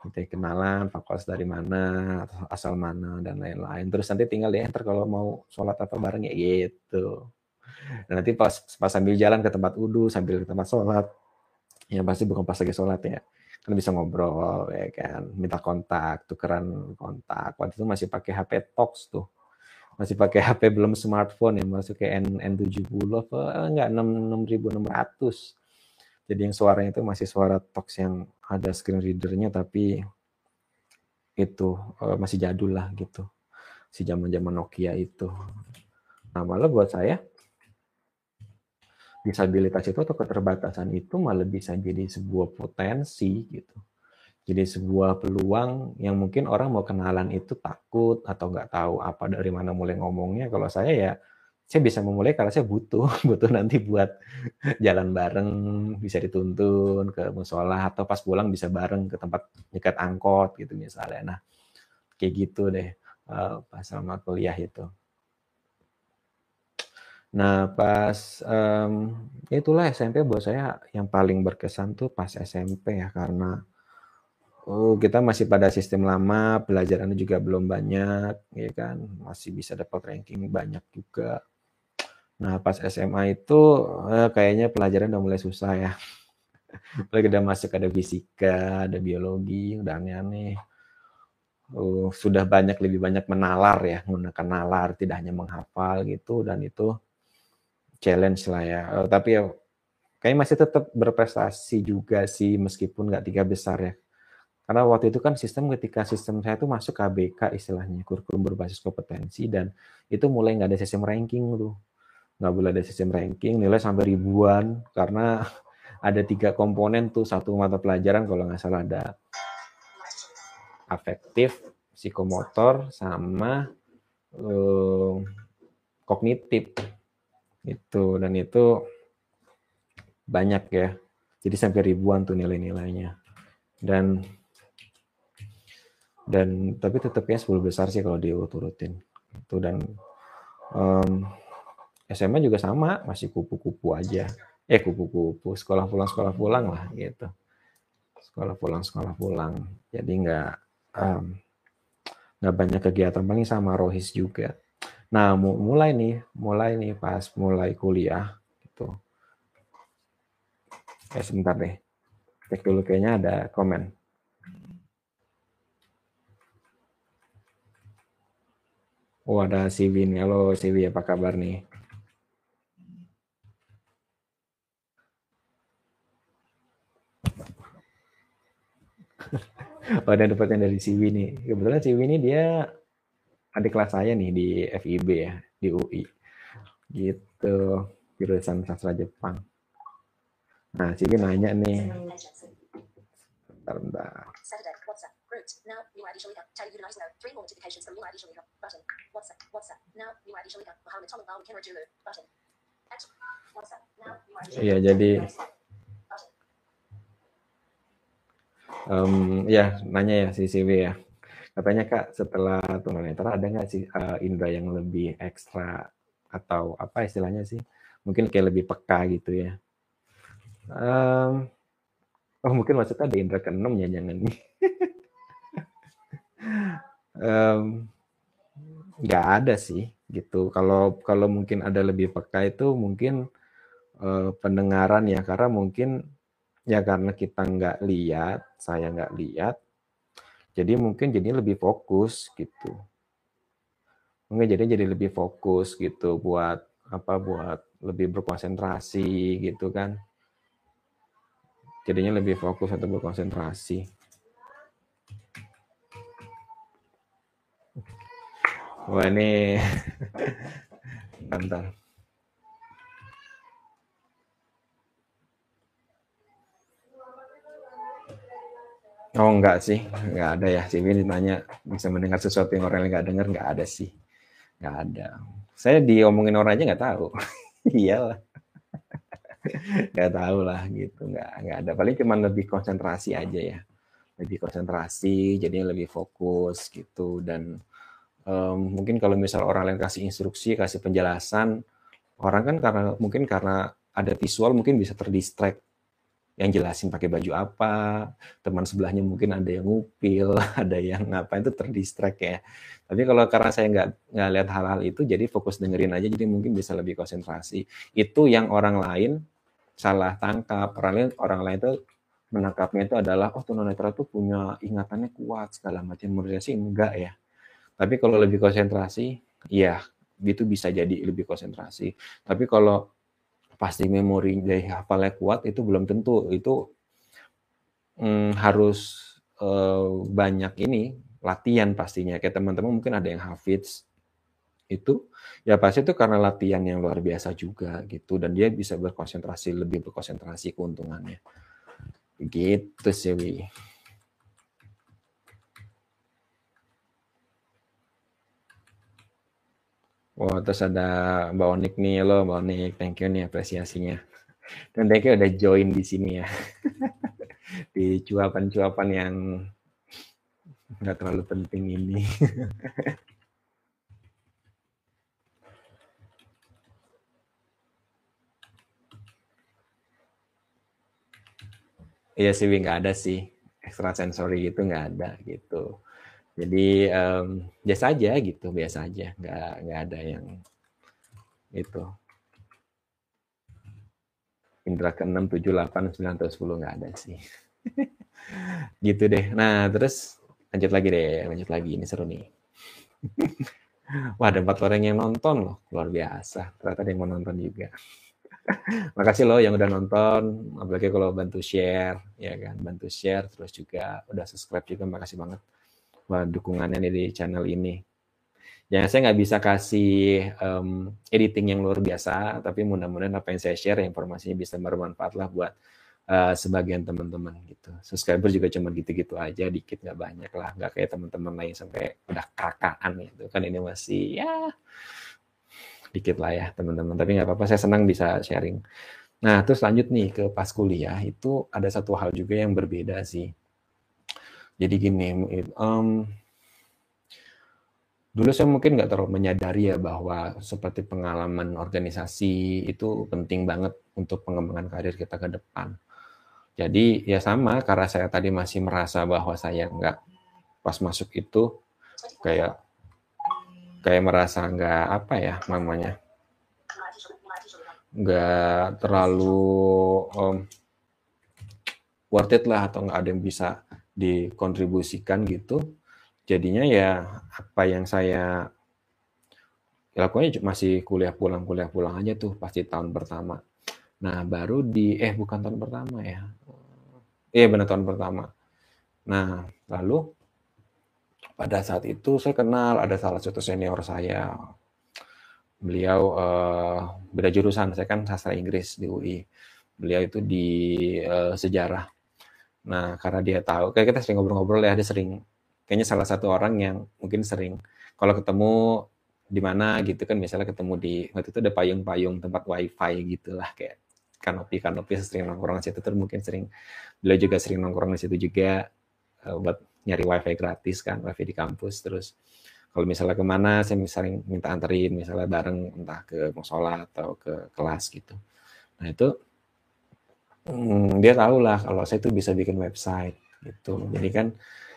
nanti kenalan fakultas dari mana asal mana dan lain-lain. Terus nanti tinggal di enter kalau mau sholat apa bareng ya gitu. Dan nanti pas pas sambil jalan ke tempat wudhu sambil ke tempat sholat ya pasti bukan pas lagi sholat ya kan bisa ngobrol ya kan. Minta kontak tukeran kontak. Waktu itu masih pakai HP Tox tuh. Masih pakai HP belum smartphone ya masuk ke N N70 apa enggak 6600 jadi yang suaranya itu masih suara Tox yang ada screen readernya tapi itu uh, masih jadul lah gitu. Si zaman-zaman Nokia itu. Nah, malah buat saya disabilitas itu atau keterbatasan itu malah bisa jadi sebuah potensi gitu. Jadi sebuah peluang yang mungkin orang mau kenalan itu takut atau nggak tahu apa dari mana mulai ngomongnya. Kalau saya ya saya bisa memulai karena saya butuh butuh nanti buat jalan bareng bisa dituntun ke musola atau pas pulang bisa bareng ke tempat nyekat angkot gitu misalnya nah kayak gitu deh uh, pas sama kuliah itu nah pas um, itulah SMP buat saya yang paling berkesan tuh pas SMP ya karena Oh, kita masih pada sistem lama, pelajarannya juga belum banyak, ya kan? Masih bisa dapat ranking banyak juga. Nah, pas SMA itu eh, kayaknya pelajaran udah mulai susah ya. Lagi udah masuk ada fisika, ada biologi, udah aneh-aneh. Uh, sudah banyak lebih banyak menalar ya, menggunakan nalar, tidak hanya menghafal gitu dan itu challenge lah ya. Uh, tapi ya kayaknya masih tetap berprestasi juga sih meskipun nggak tiga besar ya. Karena waktu itu kan sistem ketika sistem saya itu masuk KBK istilahnya kurikulum berbasis kompetensi dan itu mulai nggak ada sistem ranking tuh nggak boleh ada sistem ranking nilai sampai ribuan. Karena ada tiga komponen tuh satu mata pelajaran kalau nggak salah ada afektif psikomotor sama um, kognitif. Itu dan itu banyak ya. Jadi sampai ribuan tuh nilai-nilainya. Dan dan tapi tetapnya 10 besar sih kalau diurut-urutin itu dan um, SMA juga sama, masih kupu-kupu aja. Eh kupu-kupu, sekolah pulang sekolah pulang lah gitu. Sekolah pulang sekolah pulang. Jadi nggak um, banyak kegiatan paling sama Rohis juga. Nah mulai nih, mulai nih pas mulai kuliah gitu. Eh sebentar deh, cek dulu kayaknya ada komen. Oh ada Siwi nih. Halo Siwi, apa kabar nih? oh, ada dapatnya dari Siwi nih. Kebetulan Siwi ini dia adik kelas saya nih di FIB ya, di UI. Gitu, jurusan sastra Jepang. Nah, Siwi nanya nih. Bentar, bentar. Iya, jadi Um, ya, nanya ya si CV ya. Katanya Kak, setelah tunanetra ada nggak sih uh, indra yang lebih ekstra atau apa istilahnya sih? Mungkin kayak lebih peka gitu ya. Um, oh mungkin maksudnya ada indra keenam ya jangan um, nggak ada sih gitu. Kalau kalau mungkin ada lebih peka itu mungkin uh, pendengaran ya karena mungkin Ya karena kita nggak lihat, saya nggak lihat, jadi mungkin jadi lebih fokus gitu. Mungkin jadi jadi lebih fokus gitu buat apa buat lebih berkonsentrasi gitu kan. Jadinya lebih fokus atau berkonsentrasi. Wah ini bentar. Oh enggak sih, enggak ada ya. Sih ini ditanya bisa mendengar sesuatu yang orang lain enggak dengar, enggak ada sih. Enggak ada. Saya diomongin orang aja enggak tahu. Iyalah. Enggak tahu lah gitu, enggak enggak ada. Paling cuma lebih konsentrasi aja ya. Lebih konsentrasi, jadinya lebih fokus gitu dan um, mungkin kalau misal orang lain kasih instruksi, kasih penjelasan, orang kan karena mungkin karena ada visual mungkin bisa terdistract yang jelasin pakai baju apa, teman sebelahnya mungkin ada yang ngupil, ada yang apa itu terdistract ya. Tapi kalau karena saya nggak nggak lihat hal-hal itu, jadi fokus dengerin aja, jadi mungkin bisa lebih konsentrasi. Itu yang orang lain salah tangkap, orang lain orang lain itu menangkapnya itu adalah oh tunanetra tuh punya ingatannya kuat segala macam. Menurut saya sih enggak ya. Tapi kalau lebih konsentrasi, ya itu bisa jadi lebih konsentrasi. Tapi kalau pasti memori dari hafalnya kuat itu belum tentu. Itu hmm, harus uh, banyak ini latihan pastinya. Kayak teman-teman mungkin ada yang hafiz itu ya pasti itu karena latihan yang luar biasa juga gitu. Dan dia bisa berkonsentrasi lebih berkonsentrasi keuntungannya. Gitu sih. Wah, terus ada Mbak Onik nih, lo Mbak Onik, thank you nih apresiasinya. Dan thank you udah join di sini ya. di cuapan-cuapan yang nggak terlalu penting ini. Iya sih, nggak ada sih extra sensory gitu nggak ada gitu. Jadi um, biasa aja gitu, biasa aja, nggak nggak ada yang itu. Indra ke 6, 7, 8, 9, atau 10 nggak ada sih. gitu deh. Nah, terus lanjut lagi deh, lanjut lagi. Ini seru nih. Wah, ada empat orang yang nonton loh. Luar biasa. Ternyata ada yang mau nonton juga. Makasih loh yang udah nonton, apalagi kalau bantu share, ya kan, bantu share, terus juga udah subscribe juga, makasih banget dukungannya di channel ini. Ya saya nggak bisa kasih um, editing yang luar biasa, tapi mudah-mudahan apa yang saya share informasinya bisa bermanfaat lah buat uh, sebagian teman-teman gitu. Subscriber juga cuma gitu-gitu aja, dikit nggak banyak lah, nggak kayak teman-teman lain sampai udah kakaan gitu kan ini masih ya dikit lah ya teman-teman. Tapi nggak apa-apa, saya senang bisa sharing. Nah, terus lanjut nih ke pas kuliah, itu ada satu hal juga yang berbeda sih. Jadi gini, um, dulu saya mungkin nggak terlalu menyadari ya bahwa seperti pengalaman organisasi itu penting banget untuk pengembangan karir kita ke depan. Jadi ya sama, karena saya tadi masih merasa bahwa saya nggak pas masuk itu kayak kayak merasa nggak apa ya namanya nggak terlalu um, worth it lah atau nggak ada yang bisa dikontribusikan gitu jadinya ya apa yang saya lakukannya masih kuliah pulang kuliah pulang aja tuh pasti tahun pertama nah baru di eh bukan tahun pertama ya iya eh, benar tahun pertama nah lalu pada saat itu saya kenal ada salah satu senior saya. Beliau uh, beda jurusan, saya kan sastra Inggris di UI. Beliau itu di uh, sejarah. Nah, karena dia tahu, kayak kita sering ngobrol-ngobrol ya, dia sering, kayaknya salah satu orang yang mungkin sering, kalau ketemu di mana? Gitu kan, misalnya ketemu di, waktu itu ada payung-payung tempat wifi gitu lah, kayak kanopi-kanopi sering nongkrong di situ, terus mungkin sering, beliau juga sering nongkrong di situ juga, uh, buat nyari wifi gratis kan wifi di kampus terus kalau misalnya ke mana saya misalnya minta anterin misalnya bareng entah ke musola atau ke kelas gitu. Nah itu hmm, dia tahu lah kalau saya tuh bisa bikin website gitu. Jadi kan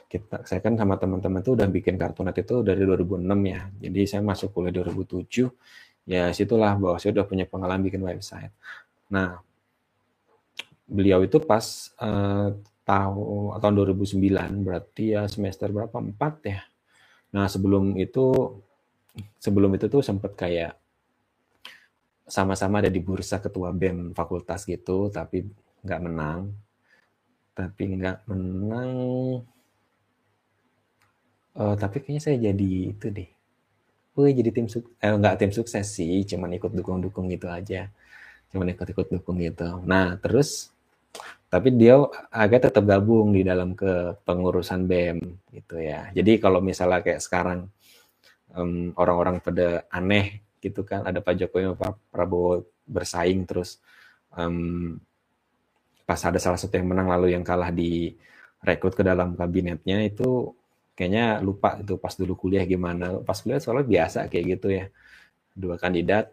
kita saya kan sama teman-teman tuh udah bikin kartunet itu dari 2006 ya. Jadi saya masuk kuliah 2007 ya situlah bahwa saya udah punya pengalaman bikin website. Nah beliau itu pas uh, tahun tahun 2009 berarti ya semester berapa? Empat ya. Nah sebelum itu sebelum itu tuh sempat kayak sama-sama ada di bursa ketua bem fakultas gitu tapi nggak menang tapi nggak menang uh, tapi kayaknya saya jadi itu deh Wih, jadi tim sukses, eh, nggak tim sukses sih, cuman ikut dukung-dukung gitu aja. Cuman ikut-ikut dukung gitu. Nah, terus tapi dia agak tetap gabung di dalam ke pengurusan BEM gitu ya. Jadi kalau misalnya kayak sekarang orang orang-orang pada aneh gitu kan, ada Pak Jokowi Pak Prabowo bersaing terus um, pas ada salah satu yang menang lalu yang kalah di rekrut ke dalam kabinetnya itu kayaknya lupa itu pas dulu kuliah gimana. Pas kuliah soalnya biasa kayak gitu ya. Dua kandidat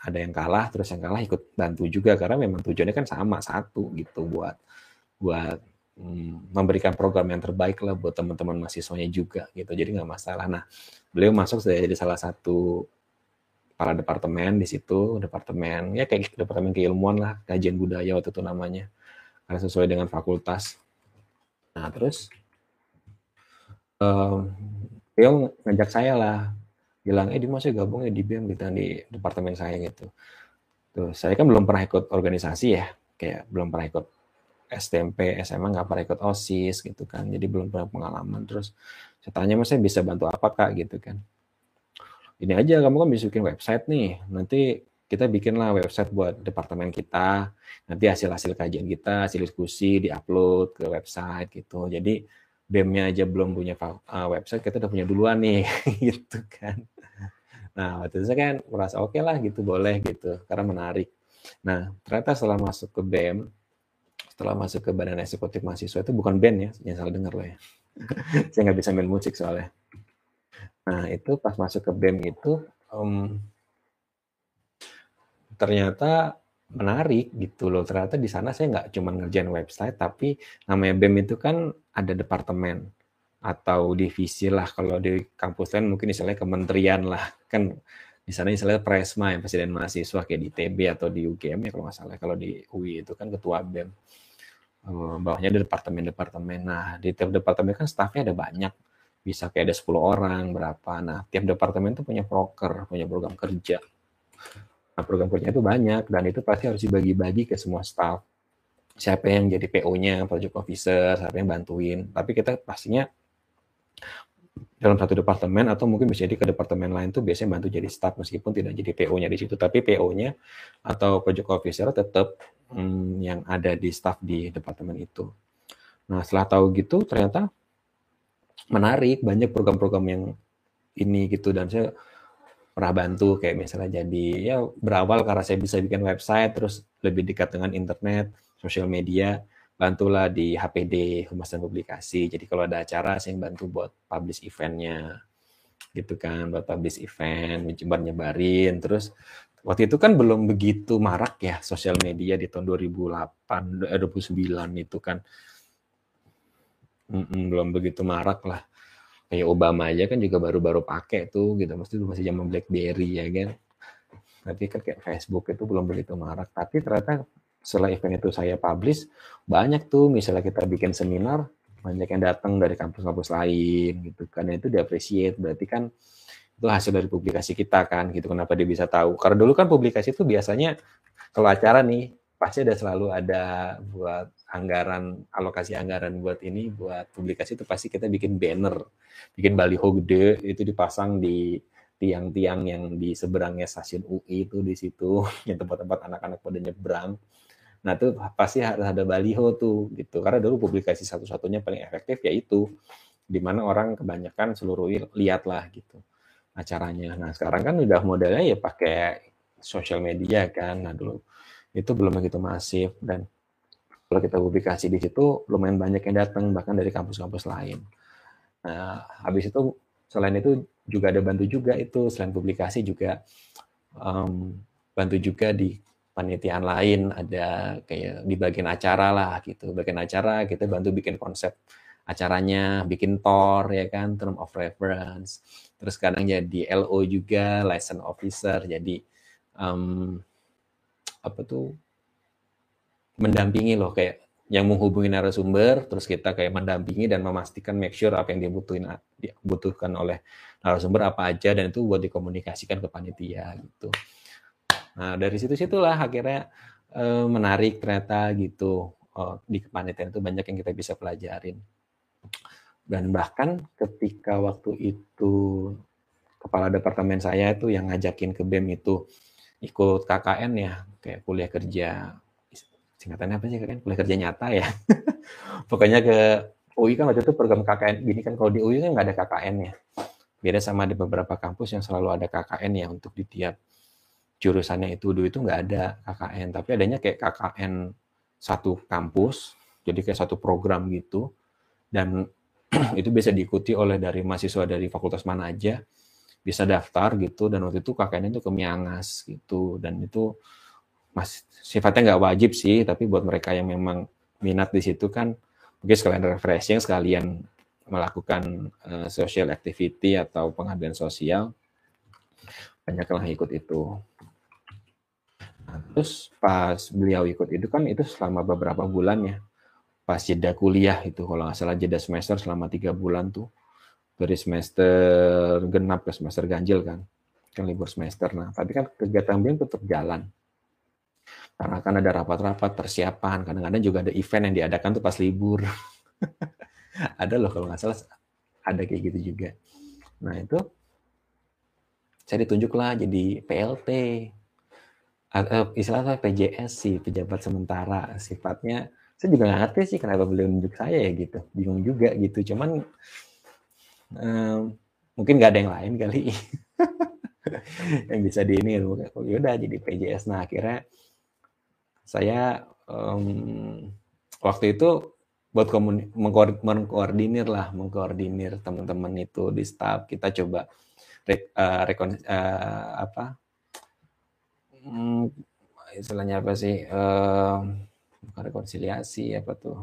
ada yang kalah terus yang kalah ikut bantu juga. Karena memang tujuannya kan sama satu gitu buat buat hmm, memberikan program yang terbaik lah buat teman-teman mahasiswanya juga gitu. Jadi nggak masalah. Nah beliau masuk jadi salah satu para departemen di situ. Departemen ya kayak departemen keilmuan lah kajian budaya waktu itu namanya karena sesuai dengan fakultas nah terus um, ngajak saya lah bilang, eh di mana gabung ya di BEM gitu di departemen saya gitu. Tuh, saya kan belum pernah ikut organisasi ya, kayak belum pernah ikut STMP, SMA nggak pernah ikut OSIS gitu kan, jadi belum pernah pengalaman. Terus saya tanya, mas saya bisa bantu apa kak gitu kan. ini aja kamu kan bisa bikin website nih nanti kita bikinlah website buat departemen kita. Nanti hasil-hasil kajian kita hasil diskusi diupload ke website gitu. Jadi BEM-nya aja belum punya uh, website kita udah punya duluan nih gitu kan. Nah waktu itu saya kan merasa oke okay lah gitu boleh gitu karena menarik. Nah ternyata setelah masuk ke BEM setelah masuk ke badan eksekutif mahasiswa itu bukan band ya yang salah dengar lah ya. Saya nggak bisa main musik soalnya. Nah, itu pas masuk ke BEM itu um, ternyata menarik gitu loh. Ternyata di sana saya nggak cuma ngerjain website, tapi namanya BEM itu kan ada departemen atau divisi lah. Kalau di kampus lain mungkin istilahnya kementerian lah. Kan di sana istilahnya Presma yang presiden mahasiswa kayak di TB atau di UGM ya kalau nggak salah. Kalau di UI itu kan ketua BEM. Bawahnya ada departemen-departemen. Nah, di tiap departemen kan stafnya ada banyak bisa kayak ada 10 orang berapa. Nah, tiap departemen itu punya proker, punya program kerja. Nah, program kerja itu banyak dan itu pasti harus dibagi-bagi ke semua staff. Siapa yang jadi PO-nya, project officer, siapa yang bantuin. Tapi kita pastinya dalam satu departemen atau mungkin bisa jadi ke departemen lain tuh biasanya bantu jadi staff meskipun tidak jadi PO-nya di situ tapi PO-nya atau project officer tetap hmm, yang ada di staff di departemen itu. Nah, setelah tahu gitu ternyata menarik banyak program-program yang ini gitu dan saya pernah bantu kayak misalnya jadi ya berawal karena saya bisa bikin website terus lebih dekat dengan internet sosial media bantulah di HPD Humas dan Publikasi. Jadi kalau ada acara saya bantu buat publish eventnya gitu kan buat publish event menyebar nyebarin. Terus waktu itu kan belum begitu marak ya sosial media di tahun 2008 2009 itu kan. Mm-mm, belum begitu marak lah. Kayak Obama aja kan juga baru-baru pakai tuh gitu. Mesti masih zaman BlackBerry ya kan. Tapi kan kayak Facebook itu belum begitu marak. Tapi ternyata setelah event itu saya publish, banyak tuh misalnya kita bikin seminar, banyak yang datang dari kampus-kampus lain gitu. Karena itu diapresiasi, berarti kan itu hasil dari publikasi kita kan gitu. Kenapa dia bisa tahu? Karena dulu kan publikasi itu biasanya kalau acara nih pasti ada selalu ada buat anggaran alokasi anggaran buat ini buat publikasi itu pasti kita bikin banner. Bikin baliho gede itu dipasang di tiang-tiang yang di seberangnya stasiun UI itu di situ yang tempat-tempat anak-anak pada nyebrang. Nah itu pasti harus ada baliho tuh gitu. Karena dulu publikasi satu-satunya paling efektif yaitu di mana orang kebanyakan seluruh lihat lah gitu acaranya. Nah sekarang kan udah modelnya ya pakai sosial media kan. Nah dulu itu belum begitu masif dan kalau kita publikasi di situ lumayan banyak yang datang bahkan dari kampus-kampus lain. Nah, habis itu selain itu juga ada bantu juga itu selain publikasi juga um, bantu juga di panitiaan lain. Ada kayak di bagian acara lah gitu. Bagian acara kita bantu bikin konsep acaranya bikin tor ya kan term of reference. Terus kadang jadi LO juga license officer. Jadi um, apa tuh mendampingi loh kayak yang menghubungi narasumber terus kita kayak mendampingi dan memastikan make sure apa yang dibutuhin dibutuhkan oleh narasumber apa aja dan itu buat dikomunikasikan ke panitia gitu. Nah dari situ situlah akhirnya eh, menarik ternyata gitu. Oh, di kepanitiaan itu banyak yang kita bisa pelajarin. Dan bahkan ketika waktu itu kepala departemen saya itu yang ngajakin ke BEM itu ikut KKN ya, kayak kuliah kerja, singkatannya apa sih kan? Kuliah kerja nyata ya. Pokoknya ke UI kan waktu itu program KKN, gini kan kalau di UI kan nggak ada KKN ya. Beda sama di beberapa kampus yang selalu ada KKN ya untuk di tiap jurusannya itu. Dulu itu nggak ada KKN, tapi adanya kayak KKN satu kampus, jadi kayak satu program gitu, dan itu bisa diikuti oleh dari mahasiswa dari fakultas mana aja, bisa daftar gitu dan waktu itu KKN itu ke Miangas gitu. Dan itu mas sifatnya nggak wajib sih tapi buat mereka yang memang minat di situ kan mungkin sekalian refreshing sekalian melakukan uh, social activity atau pengabdian sosial banyaklah ikut itu. Nah, terus pas beliau ikut itu kan itu selama beberapa bulan ya. Pas jeda kuliah itu kalau nggak salah jeda semester selama tiga bulan tuh. Dari semester genap ke semester ganjil kan kan libur semester. Nah tapi kan kegiatan BEM tetap jalan karena kan ada rapat-rapat persiapan. Kadang-kadang juga ada event yang diadakan tuh pas libur. Ada loh kalau nggak salah ada kayak gitu juga. Nah itu saya ditunjuklah jadi PLT uh, istilahnya PJS sih pejabat sementara. Sifatnya saya juga nggak ngerti sih kenapa beliau nunjuk saya ya gitu. Bingung juga gitu. Cuman um, mungkin nggak ada yang lain kali. Yang bisa di ini yaudah jadi PJS nah akhirnya saya um, waktu itu buat mengkoordinir lah mengkoordinir teman-teman itu di staff. Kita coba re, uh, rekon, uh, apa? Hmm, istilahnya apa sih? Uh, rekonsiliasi apa tuh?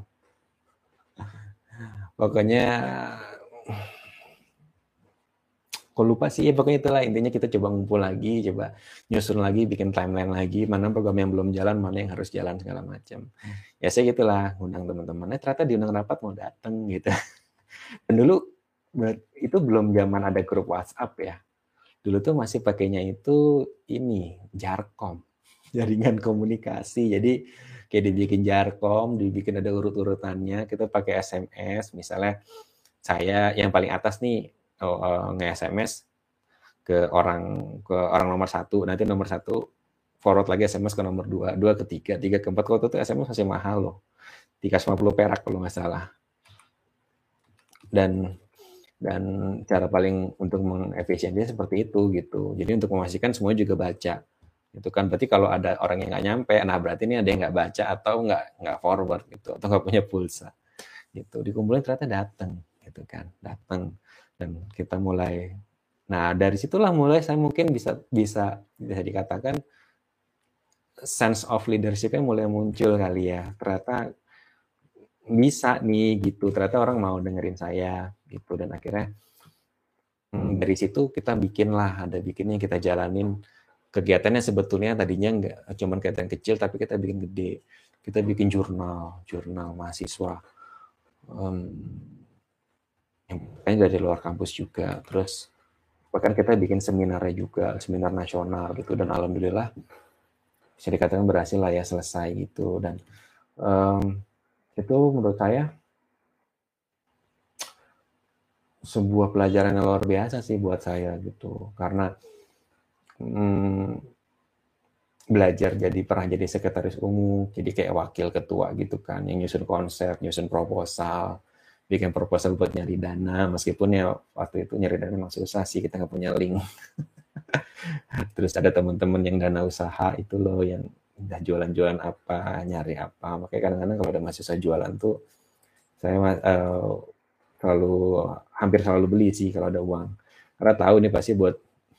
Pokoknya kok lupa sih ya pokoknya itulah. Intinya kita coba ngumpul lagi coba nyusun lagi bikin timeline lagi mana program yang belum jalan mana yang harus jalan segala macam. Hmm. ya saya gitulah undang teman-teman. Eh, ternyata diundang rapat mau dateng gitu. Dan dulu itu belum zaman ada grup WhatsApp ya. Dulu tuh masih pakainya itu ini jarkom. Jaringan komunikasi. Jadi kayak dibikin jarkom dibikin ada urut-urutannya. Kita pakai SMS misalnya saya yang paling atas nih oh, uh, nge-SMS ke orang ke orang nomor satu. Nanti nomor satu forward lagi SMS ke nomor dua dua ke tiga tiga ke empat. Kalau itu SMS masih mahal loh. tiga puluh perak kalau nggak salah. Dan dan cara paling untuk mengefisiensinya seperti itu gitu. Jadi untuk memastikan semua juga baca. Itu kan berarti kalau ada orang yang nggak nyampe nah berarti ini ada yang nggak baca atau nggak nggak forward gitu atau nggak punya pulsa gitu. Dikumpulin ternyata datang gitu kan datang dan kita mulai nah dari situlah mulai saya mungkin bisa bisa bisa dikatakan sense of leadershipnya mulai muncul kali ya. Ternyata bisa nih gitu ternyata orang mau dengerin saya gitu. Dan akhirnya hmm, dari situ kita bikin lah ada bikinnya kita jalanin. Kegiatannya sebetulnya tadinya nggak cuma kegiatan kecil tapi kita bikin gede. Kita bikin jurnal jurnal mahasiswa. Um, yang dari luar kampus juga. Terus bahkan kita bikin seminarnya juga seminar nasional gitu. Dan alhamdulillah bisa dikatakan berhasil lah ya selesai gitu. Dan um, itu menurut saya sebuah pelajaran yang luar biasa sih buat saya gitu. Karena um, belajar jadi pernah jadi sekretaris umum jadi kayak wakil ketua gitu kan yang nyusun konsep nyusun proposal bikin proposal buat nyari dana meskipun ya waktu itu nyari dana memang susah sih kita nggak punya link. Terus ada teman-teman yang dana usaha itu loh yang udah jualan-jualan apa nyari apa. Makanya kadang-kadang kalau ada mahasiswa jualan tuh saya uh, selalu hampir selalu beli sih kalau ada uang. Karena tahu nih pasti buat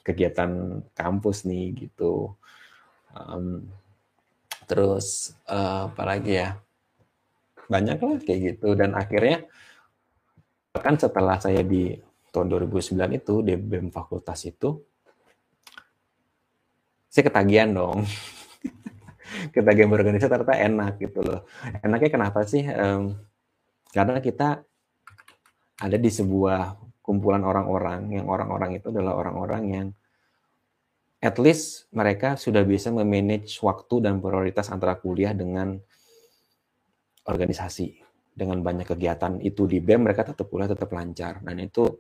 kegiatan kampus nih gitu. Um, terus uh, apa lagi ya? Banyak lah kayak gitu. Dan akhirnya bahkan setelah saya di tahun 2009 itu di BEM fakultas itu saya ketagihan dong. Ketagihan berorganisasi ternyata enak gitu loh. Enaknya kenapa sih? Um, karena kita ada di sebuah kumpulan orang-orang yang orang-orang itu adalah orang-orang yang at least mereka sudah bisa memanage waktu dan prioritas antara kuliah dengan organisasi dengan banyak kegiatan itu di BEM mereka tetap kuliah tetap lancar. Dan itu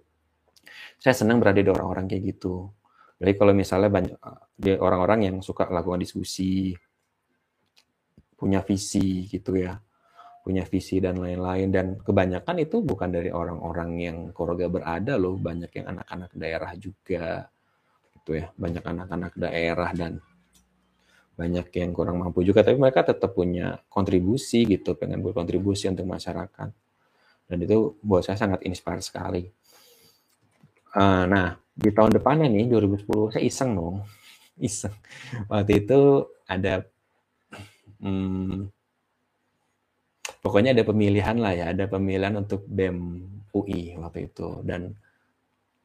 saya senang berada di orang-orang kayak gitu. Jadi kalau misalnya banyak di orang-orang yang suka lakukan diskusi, punya visi gitu ya, punya visi dan lain-lain. Dan kebanyakan itu bukan dari orang-orang yang Koroga berada loh, banyak yang anak-anak daerah juga gitu ya, banyak anak-anak daerah dan banyak yang kurang mampu juga tapi mereka tetap punya kontribusi gitu pengen berkontribusi untuk masyarakat. Dan itu buat saya sangat inspire sekali. Uh, nah di tahun depannya nih 2010 saya iseng dong. Iseng. Waktu itu ada hmm, pokoknya ada pemilihan lah ya ada pemilihan untuk BEM UI waktu itu. Dan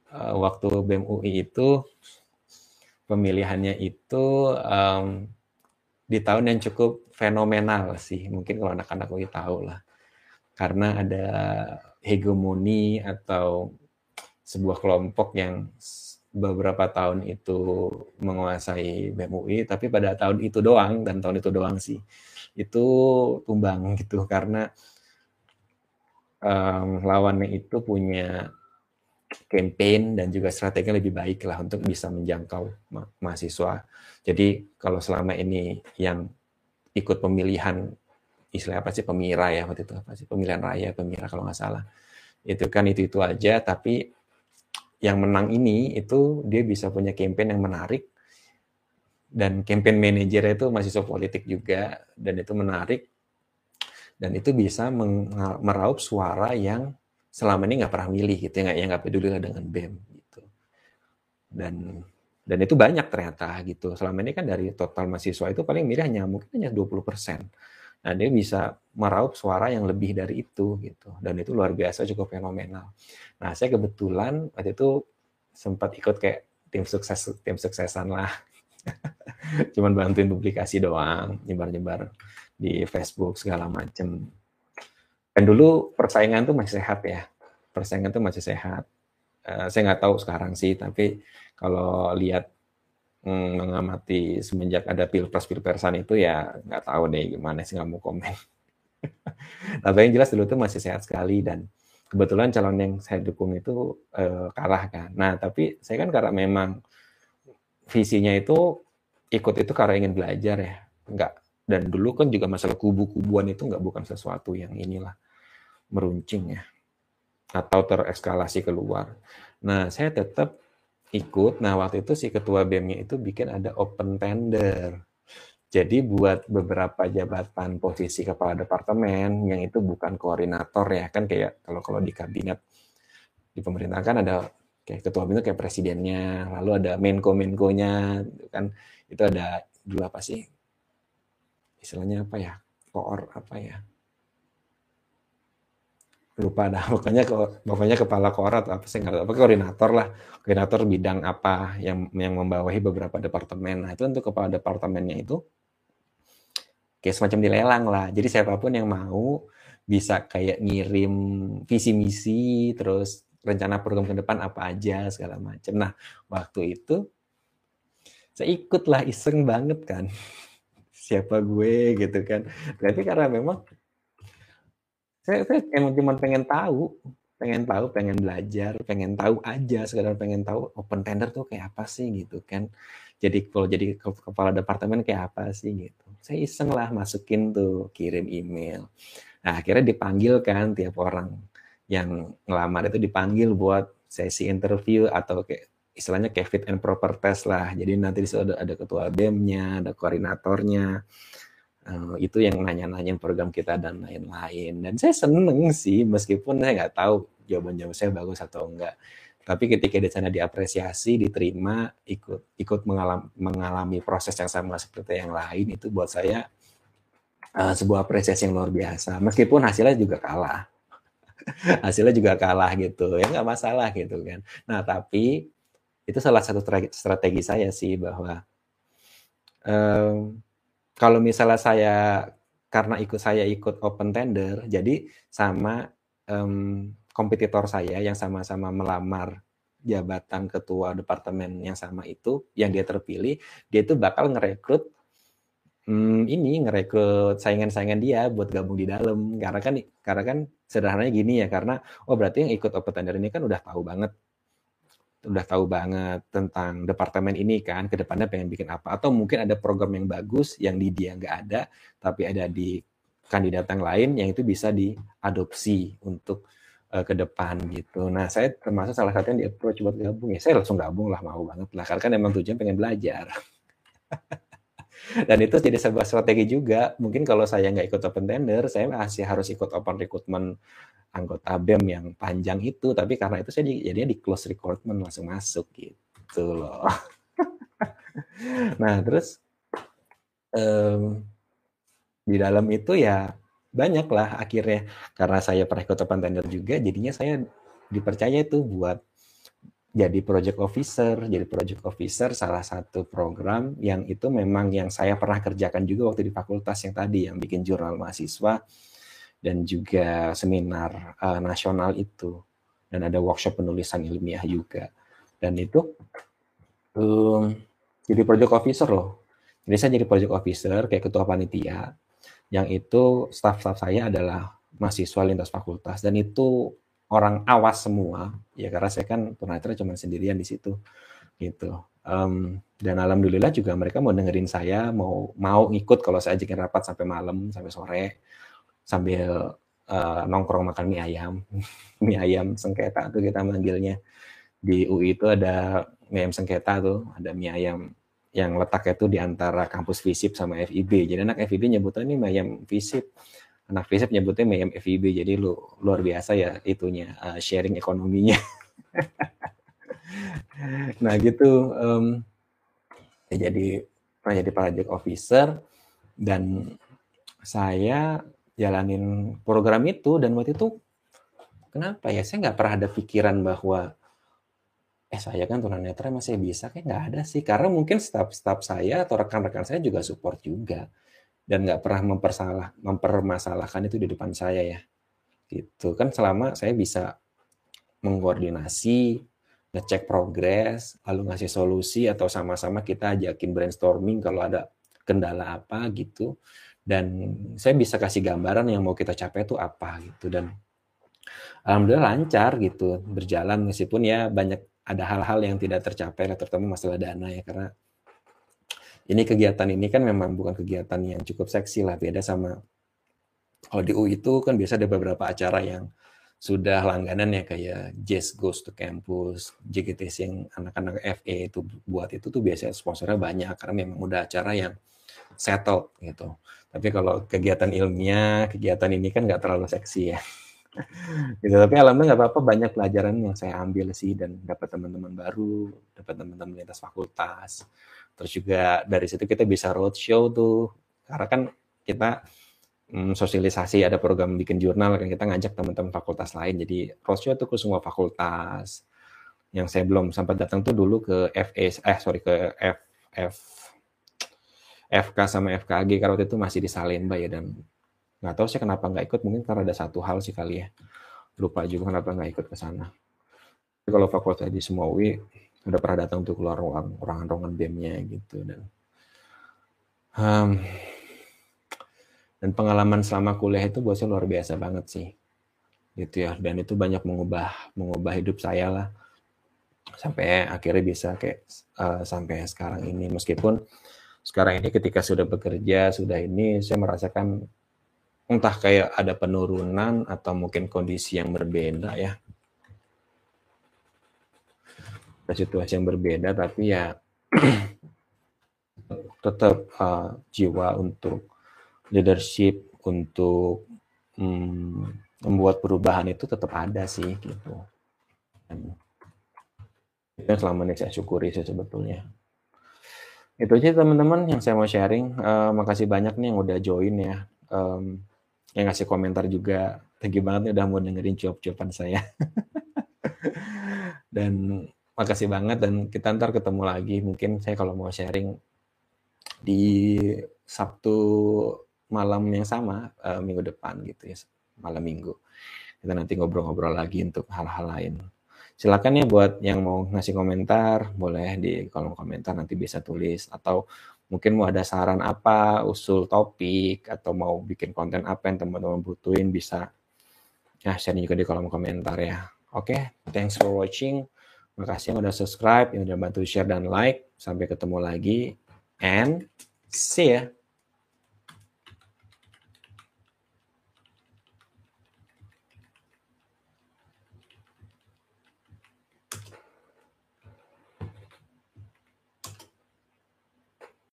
uh, waktu BEM UI itu pemilihannya itu um, di tahun yang cukup fenomenal sih. Mungkin kalau anak-anak UI tahu lah. Karena ada hegemoni atau sebuah kelompok yang beberapa tahun itu menguasai BEM UI tapi pada tahun itu doang dan tahun itu doang sih. Itu tumbang gitu karena um, lawannya itu punya campaign dan juga strategi lebih baik lah untuk bisa menjangkau ma mahasiswa. Jadi kalau selama ini yang ikut pemilihan istilah apa sih pemira ya waktu itu apa sih pemilihan raya pemira kalau nggak salah itu kan itu itu aja tapi yang menang ini itu dia bisa punya campaign yang menarik dan campaign manajer itu mahasiswa politik juga dan itu menarik dan itu bisa meraup suara yang selama ini nggak pernah milih gitu ya yang nggak peduli lah dengan BEM gitu. Dan dan itu banyak ternyata gitu. Selama ini kan dari total mahasiswa itu paling milih hanya mungkin hanya 20 persen. Nah dia bisa meraup suara yang lebih dari itu gitu. Dan itu luar biasa cukup fenomenal. Nah saya kebetulan waktu itu sempat ikut kayak tim sukses tim suksesan lah. Cuman bantuin publikasi doang nyebar-nyebar di Facebook segala macem dan dulu persaingan tuh masih sehat ya. Persaingan tuh masih sehat. Uh, saya nggak tahu sekarang sih, tapi kalau lihat mm, mengamati semenjak ada pilpres pilpresan itu ya nggak tahu deh gimana sih nggak mau komen. tapi yang jelas dulu tuh masih sehat sekali dan kebetulan calon yang saya dukung itu uh, kalah kan. Nah tapi saya kan karena memang visinya itu ikut itu karena ingin belajar ya, nggak dan dulu kan juga masalah kubu-kubuan itu nggak bukan sesuatu yang inilah meruncing ya atau terekskalasi keluar. Nah, saya tetap ikut. Nah, waktu itu si ketua BEM-nya itu bikin ada open tender. Jadi buat beberapa jabatan posisi kepala departemen yang itu bukan koordinator ya, kan kayak kalau kalau di kabinet di pemerintah kan ada kayak ketua BEM itu kayak presidennya, lalu ada menko-menkonya kan itu ada dua apa sih? Istilahnya apa ya koor apa ya. Lupa dah pokoknya pokoknya kepala koor atau apa sih nggak apa koordinator lah. Koordinator bidang apa yang yang membawahi beberapa departemen. Nah itu untuk kepala departemennya itu kayak semacam dilelang lah. Jadi siapa pun yang mau bisa kayak ngirim visi misi terus rencana program ke depan apa aja segala macam. Nah waktu itu saya ikut lah iseng banget kan siapa gue gitu kan. Berarti karena memang saya, saya emang cuma pengen tahu, pengen tahu, pengen belajar, pengen tahu aja, sekedar pengen tahu open tender tuh kayak apa sih gitu kan. Jadi kalau jadi kepala departemen kayak apa sih gitu. Saya iseng lah masukin tuh, kirim email. Nah akhirnya dipanggil kan tiap orang yang ngelamar itu dipanggil buat sesi interview atau kayak istilahnya kayak fit and proper test lah. Jadi nanti di situ ada, ketua BEM-nya, ada koordinatornya. Uh, itu yang nanya-nanyain program kita dan lain-lain. Dan saya seneng sih, meskipun saya nggak tahu jawaban-jawaban saya bagus atau enggak. Tapi ketika di sana diapresiasi, diterima, ikut ikut mengalami, mengalami proses yang sama seperti yang lain, itu buat saya uh, sebuah apresiasi yang luar biasa. Meskipun hasilnya juga kalah. hasilnya juga kalah gitu, ya nggak masalah gitu kan. Nah tapi itu salah satu strategi saya sih bahwa um, kalau misalnya saya karena ikut saya ikut open tender jadi sama um, kompetitor saya yang sama-sama melamar jabatan ketua departemen yang sama itu yang dia terpilih dia itu bakal ngerekrut hmm, ini ngerekrut saingan-saingan dia buat gabung di dalam. Karena kan karena kan sederhananya gini ya karena oh berarti yang ikut open tender ini kan udah tahu banget udah tahu banget tentang departemen ini kan ke depannya pengen bikin apa atau mungkin ada program yang bagus yang di dia nggak ada tapi ada di kandidat yang lain yang itu bisa diadopsi untuk uh, ke depan gitu. Nah saya termasuk salah satu yang di approach buat gabung ya saya langsung gabung lah mau banget lah karena kan emang tujuan pengen belajar. Dan itu jadi sebuah strategi juga. Mungkin kalau saya nggak ikut open tender, saya masih harus ikut open recruitment anggota BEM yang panjang itu. Tapi karena itu saya di, jadinya di close recruitment langsung masuk gitu loh. Nah terus um, di dalam itu ya banyak lah akhirnya. Karena saya pernah ikut open tender juga jadinya saya dipercaya itu buat jadi project officer jadi project officer salah satu program yang itu memang yang saya pernah kerjakan juga waktu di fakultas yang tadi yang bikin jurnal mahasiswa dan juga seminar uh, nasional itu. Dan ada workshop penulisan ilmiah juga. Dan itu um, jadi project officer loh. Jadi saya jadi project officer kayak ketua panitia yang itu staff-staff saya adalah mahasiswa lintas fakultas. Dan itu orang awas semua ya karena saya kan tunanetra cuma sendirian di situ gitu. Um, dan alhamdulillah juga mereka mau dengerin saya mau mau ikut kalau saya ajakin rapat sampai malam sampai sore sambil uh, nongkrong makan mie ayam mie ayam sengketa tuh kita manggilnya. Di UI itu ada mie ayam sengketa tuh ada mie ayam yang letaknya tuh di antara kampus FISIP sama FIB jadi anak FIB nyebutnya ini mie ayam FISIP anak FISIP nyebutnya ayam FIB jadi lu luar biasa ya itunya uh, sharing ekonominya. Nah gitu um, ya jadi pernah jadi project officer dan saya jalanin program itu dan waktu itu kenapa ya saya nggak pernah ada pikiran bahwa eh saya kan tunanetra masih bisa? Kayak nggak ada sih karena mungkin staff-staff saya atau rekan-rekan saya juga support juga dan nggak pernah mempersalah mempermasalahkan itu di depan saya ya. Gitu. Kan selama saya bisa mengkoordinasi ngecek progres lalu ngasih solusi atau sama-sama kita ajakin brainstorming kalau ada kendala apa gitu. Dan saya bisa kasih gambaran yang mau kita capai itu apa gitu. Dan alhamdulillah lancar gitu berjalan meskipun ya banyak ada hal-hal yang tidak tercapai terutama masalah dana ya karena ini kegiatan ini kan memang bukan kegiatan yang cukup seksi lah beda sama kalau di UI itu kan biasa ada beberapa acara yang sudah langganan ya kayak Jazz Goes to Campus, JGTC yang anak-anak FE itu buat itu tuh biasanya sponsornya banyak karena memang udah acara yang settle gitu. Tapi kalau kegiatan ilmiah, kegiatan ini kan nggak terlalu seksi ya. gitu. Tapi alhamdulillah nggak apa-apa banyak pelajaran yang saya ambil sih dan dapat teman-teman baru, dapat teman-teman lintas fakultas. Terus juga dari situ kita bisa roadshow tuh, karena kan kita mm, sosialisasi ada program bikin jurnal kan kita ngajak teman-teman fakultas lain. Jadi roadshow itu ke semua fakultas. Yang saya belum sempat datang tuh dulu ke FS, eh sorry ke F, F FK sama FKG karena waktu itu masih di Salemba ya dan nggak tahu sih kenapa nggak ikut mungkin karena ada satu hal sih kali ya lupa juga kenapa nggak ikut ke sana kalau fakultas di semua UI udah pernah datang untuk keluar ruang ruangan-ruangan BEM-nya gitu dan um, dan pengalaman selama kuliah itu buat saya luar biasa banget sih gitu ya. Dan itu banyak mengubah mengubah hidup saya lah. Sampai akhirnya bisa kayak uh, sampai sekarang ini. Meskipun sekarang ini ketika sudah bekerja, sudah ini saya merasakan entah kayak ada penurunan atau mungkin kondisi yang berbeda ya. Situasi yang berbeda tapi ya tetap uh, jiwa untuk leadership untuk um, membuat perubahan itu tetap ada sih gitu. Itu selama ini saya syukuri sih sebetulnya. Itu aja teman-teman yang saya mau sharing. Uh, makasih banyak nih yang udah join ya. Um, yang ngasih komentar juga. Thank you banget nih udah mau dengerin jawab-jawaban saya. dan makasih banget dan kita ntar ketemu lagi. Mungkin saya kalau mau sharing di Sabtu malam yang sama uh, minggu depan gitu ya malam minggu. Kita nanti ngobrol-ngobrol lagi untuk hal-hal lain. Silakan ya buat yang mau ngasih komentar boleh di kolom komentar nanti bisa tulis. Atau mungkin mau ada saran apa usul topik atau mau bikin konten apa yang teman-teman butuhin bisa ya share juga di kolom komentar ya. Oke okay, thanks for watching makasih yang udah subscribe yang udah bantu share dan like. Sampai ketemu lagi and see ya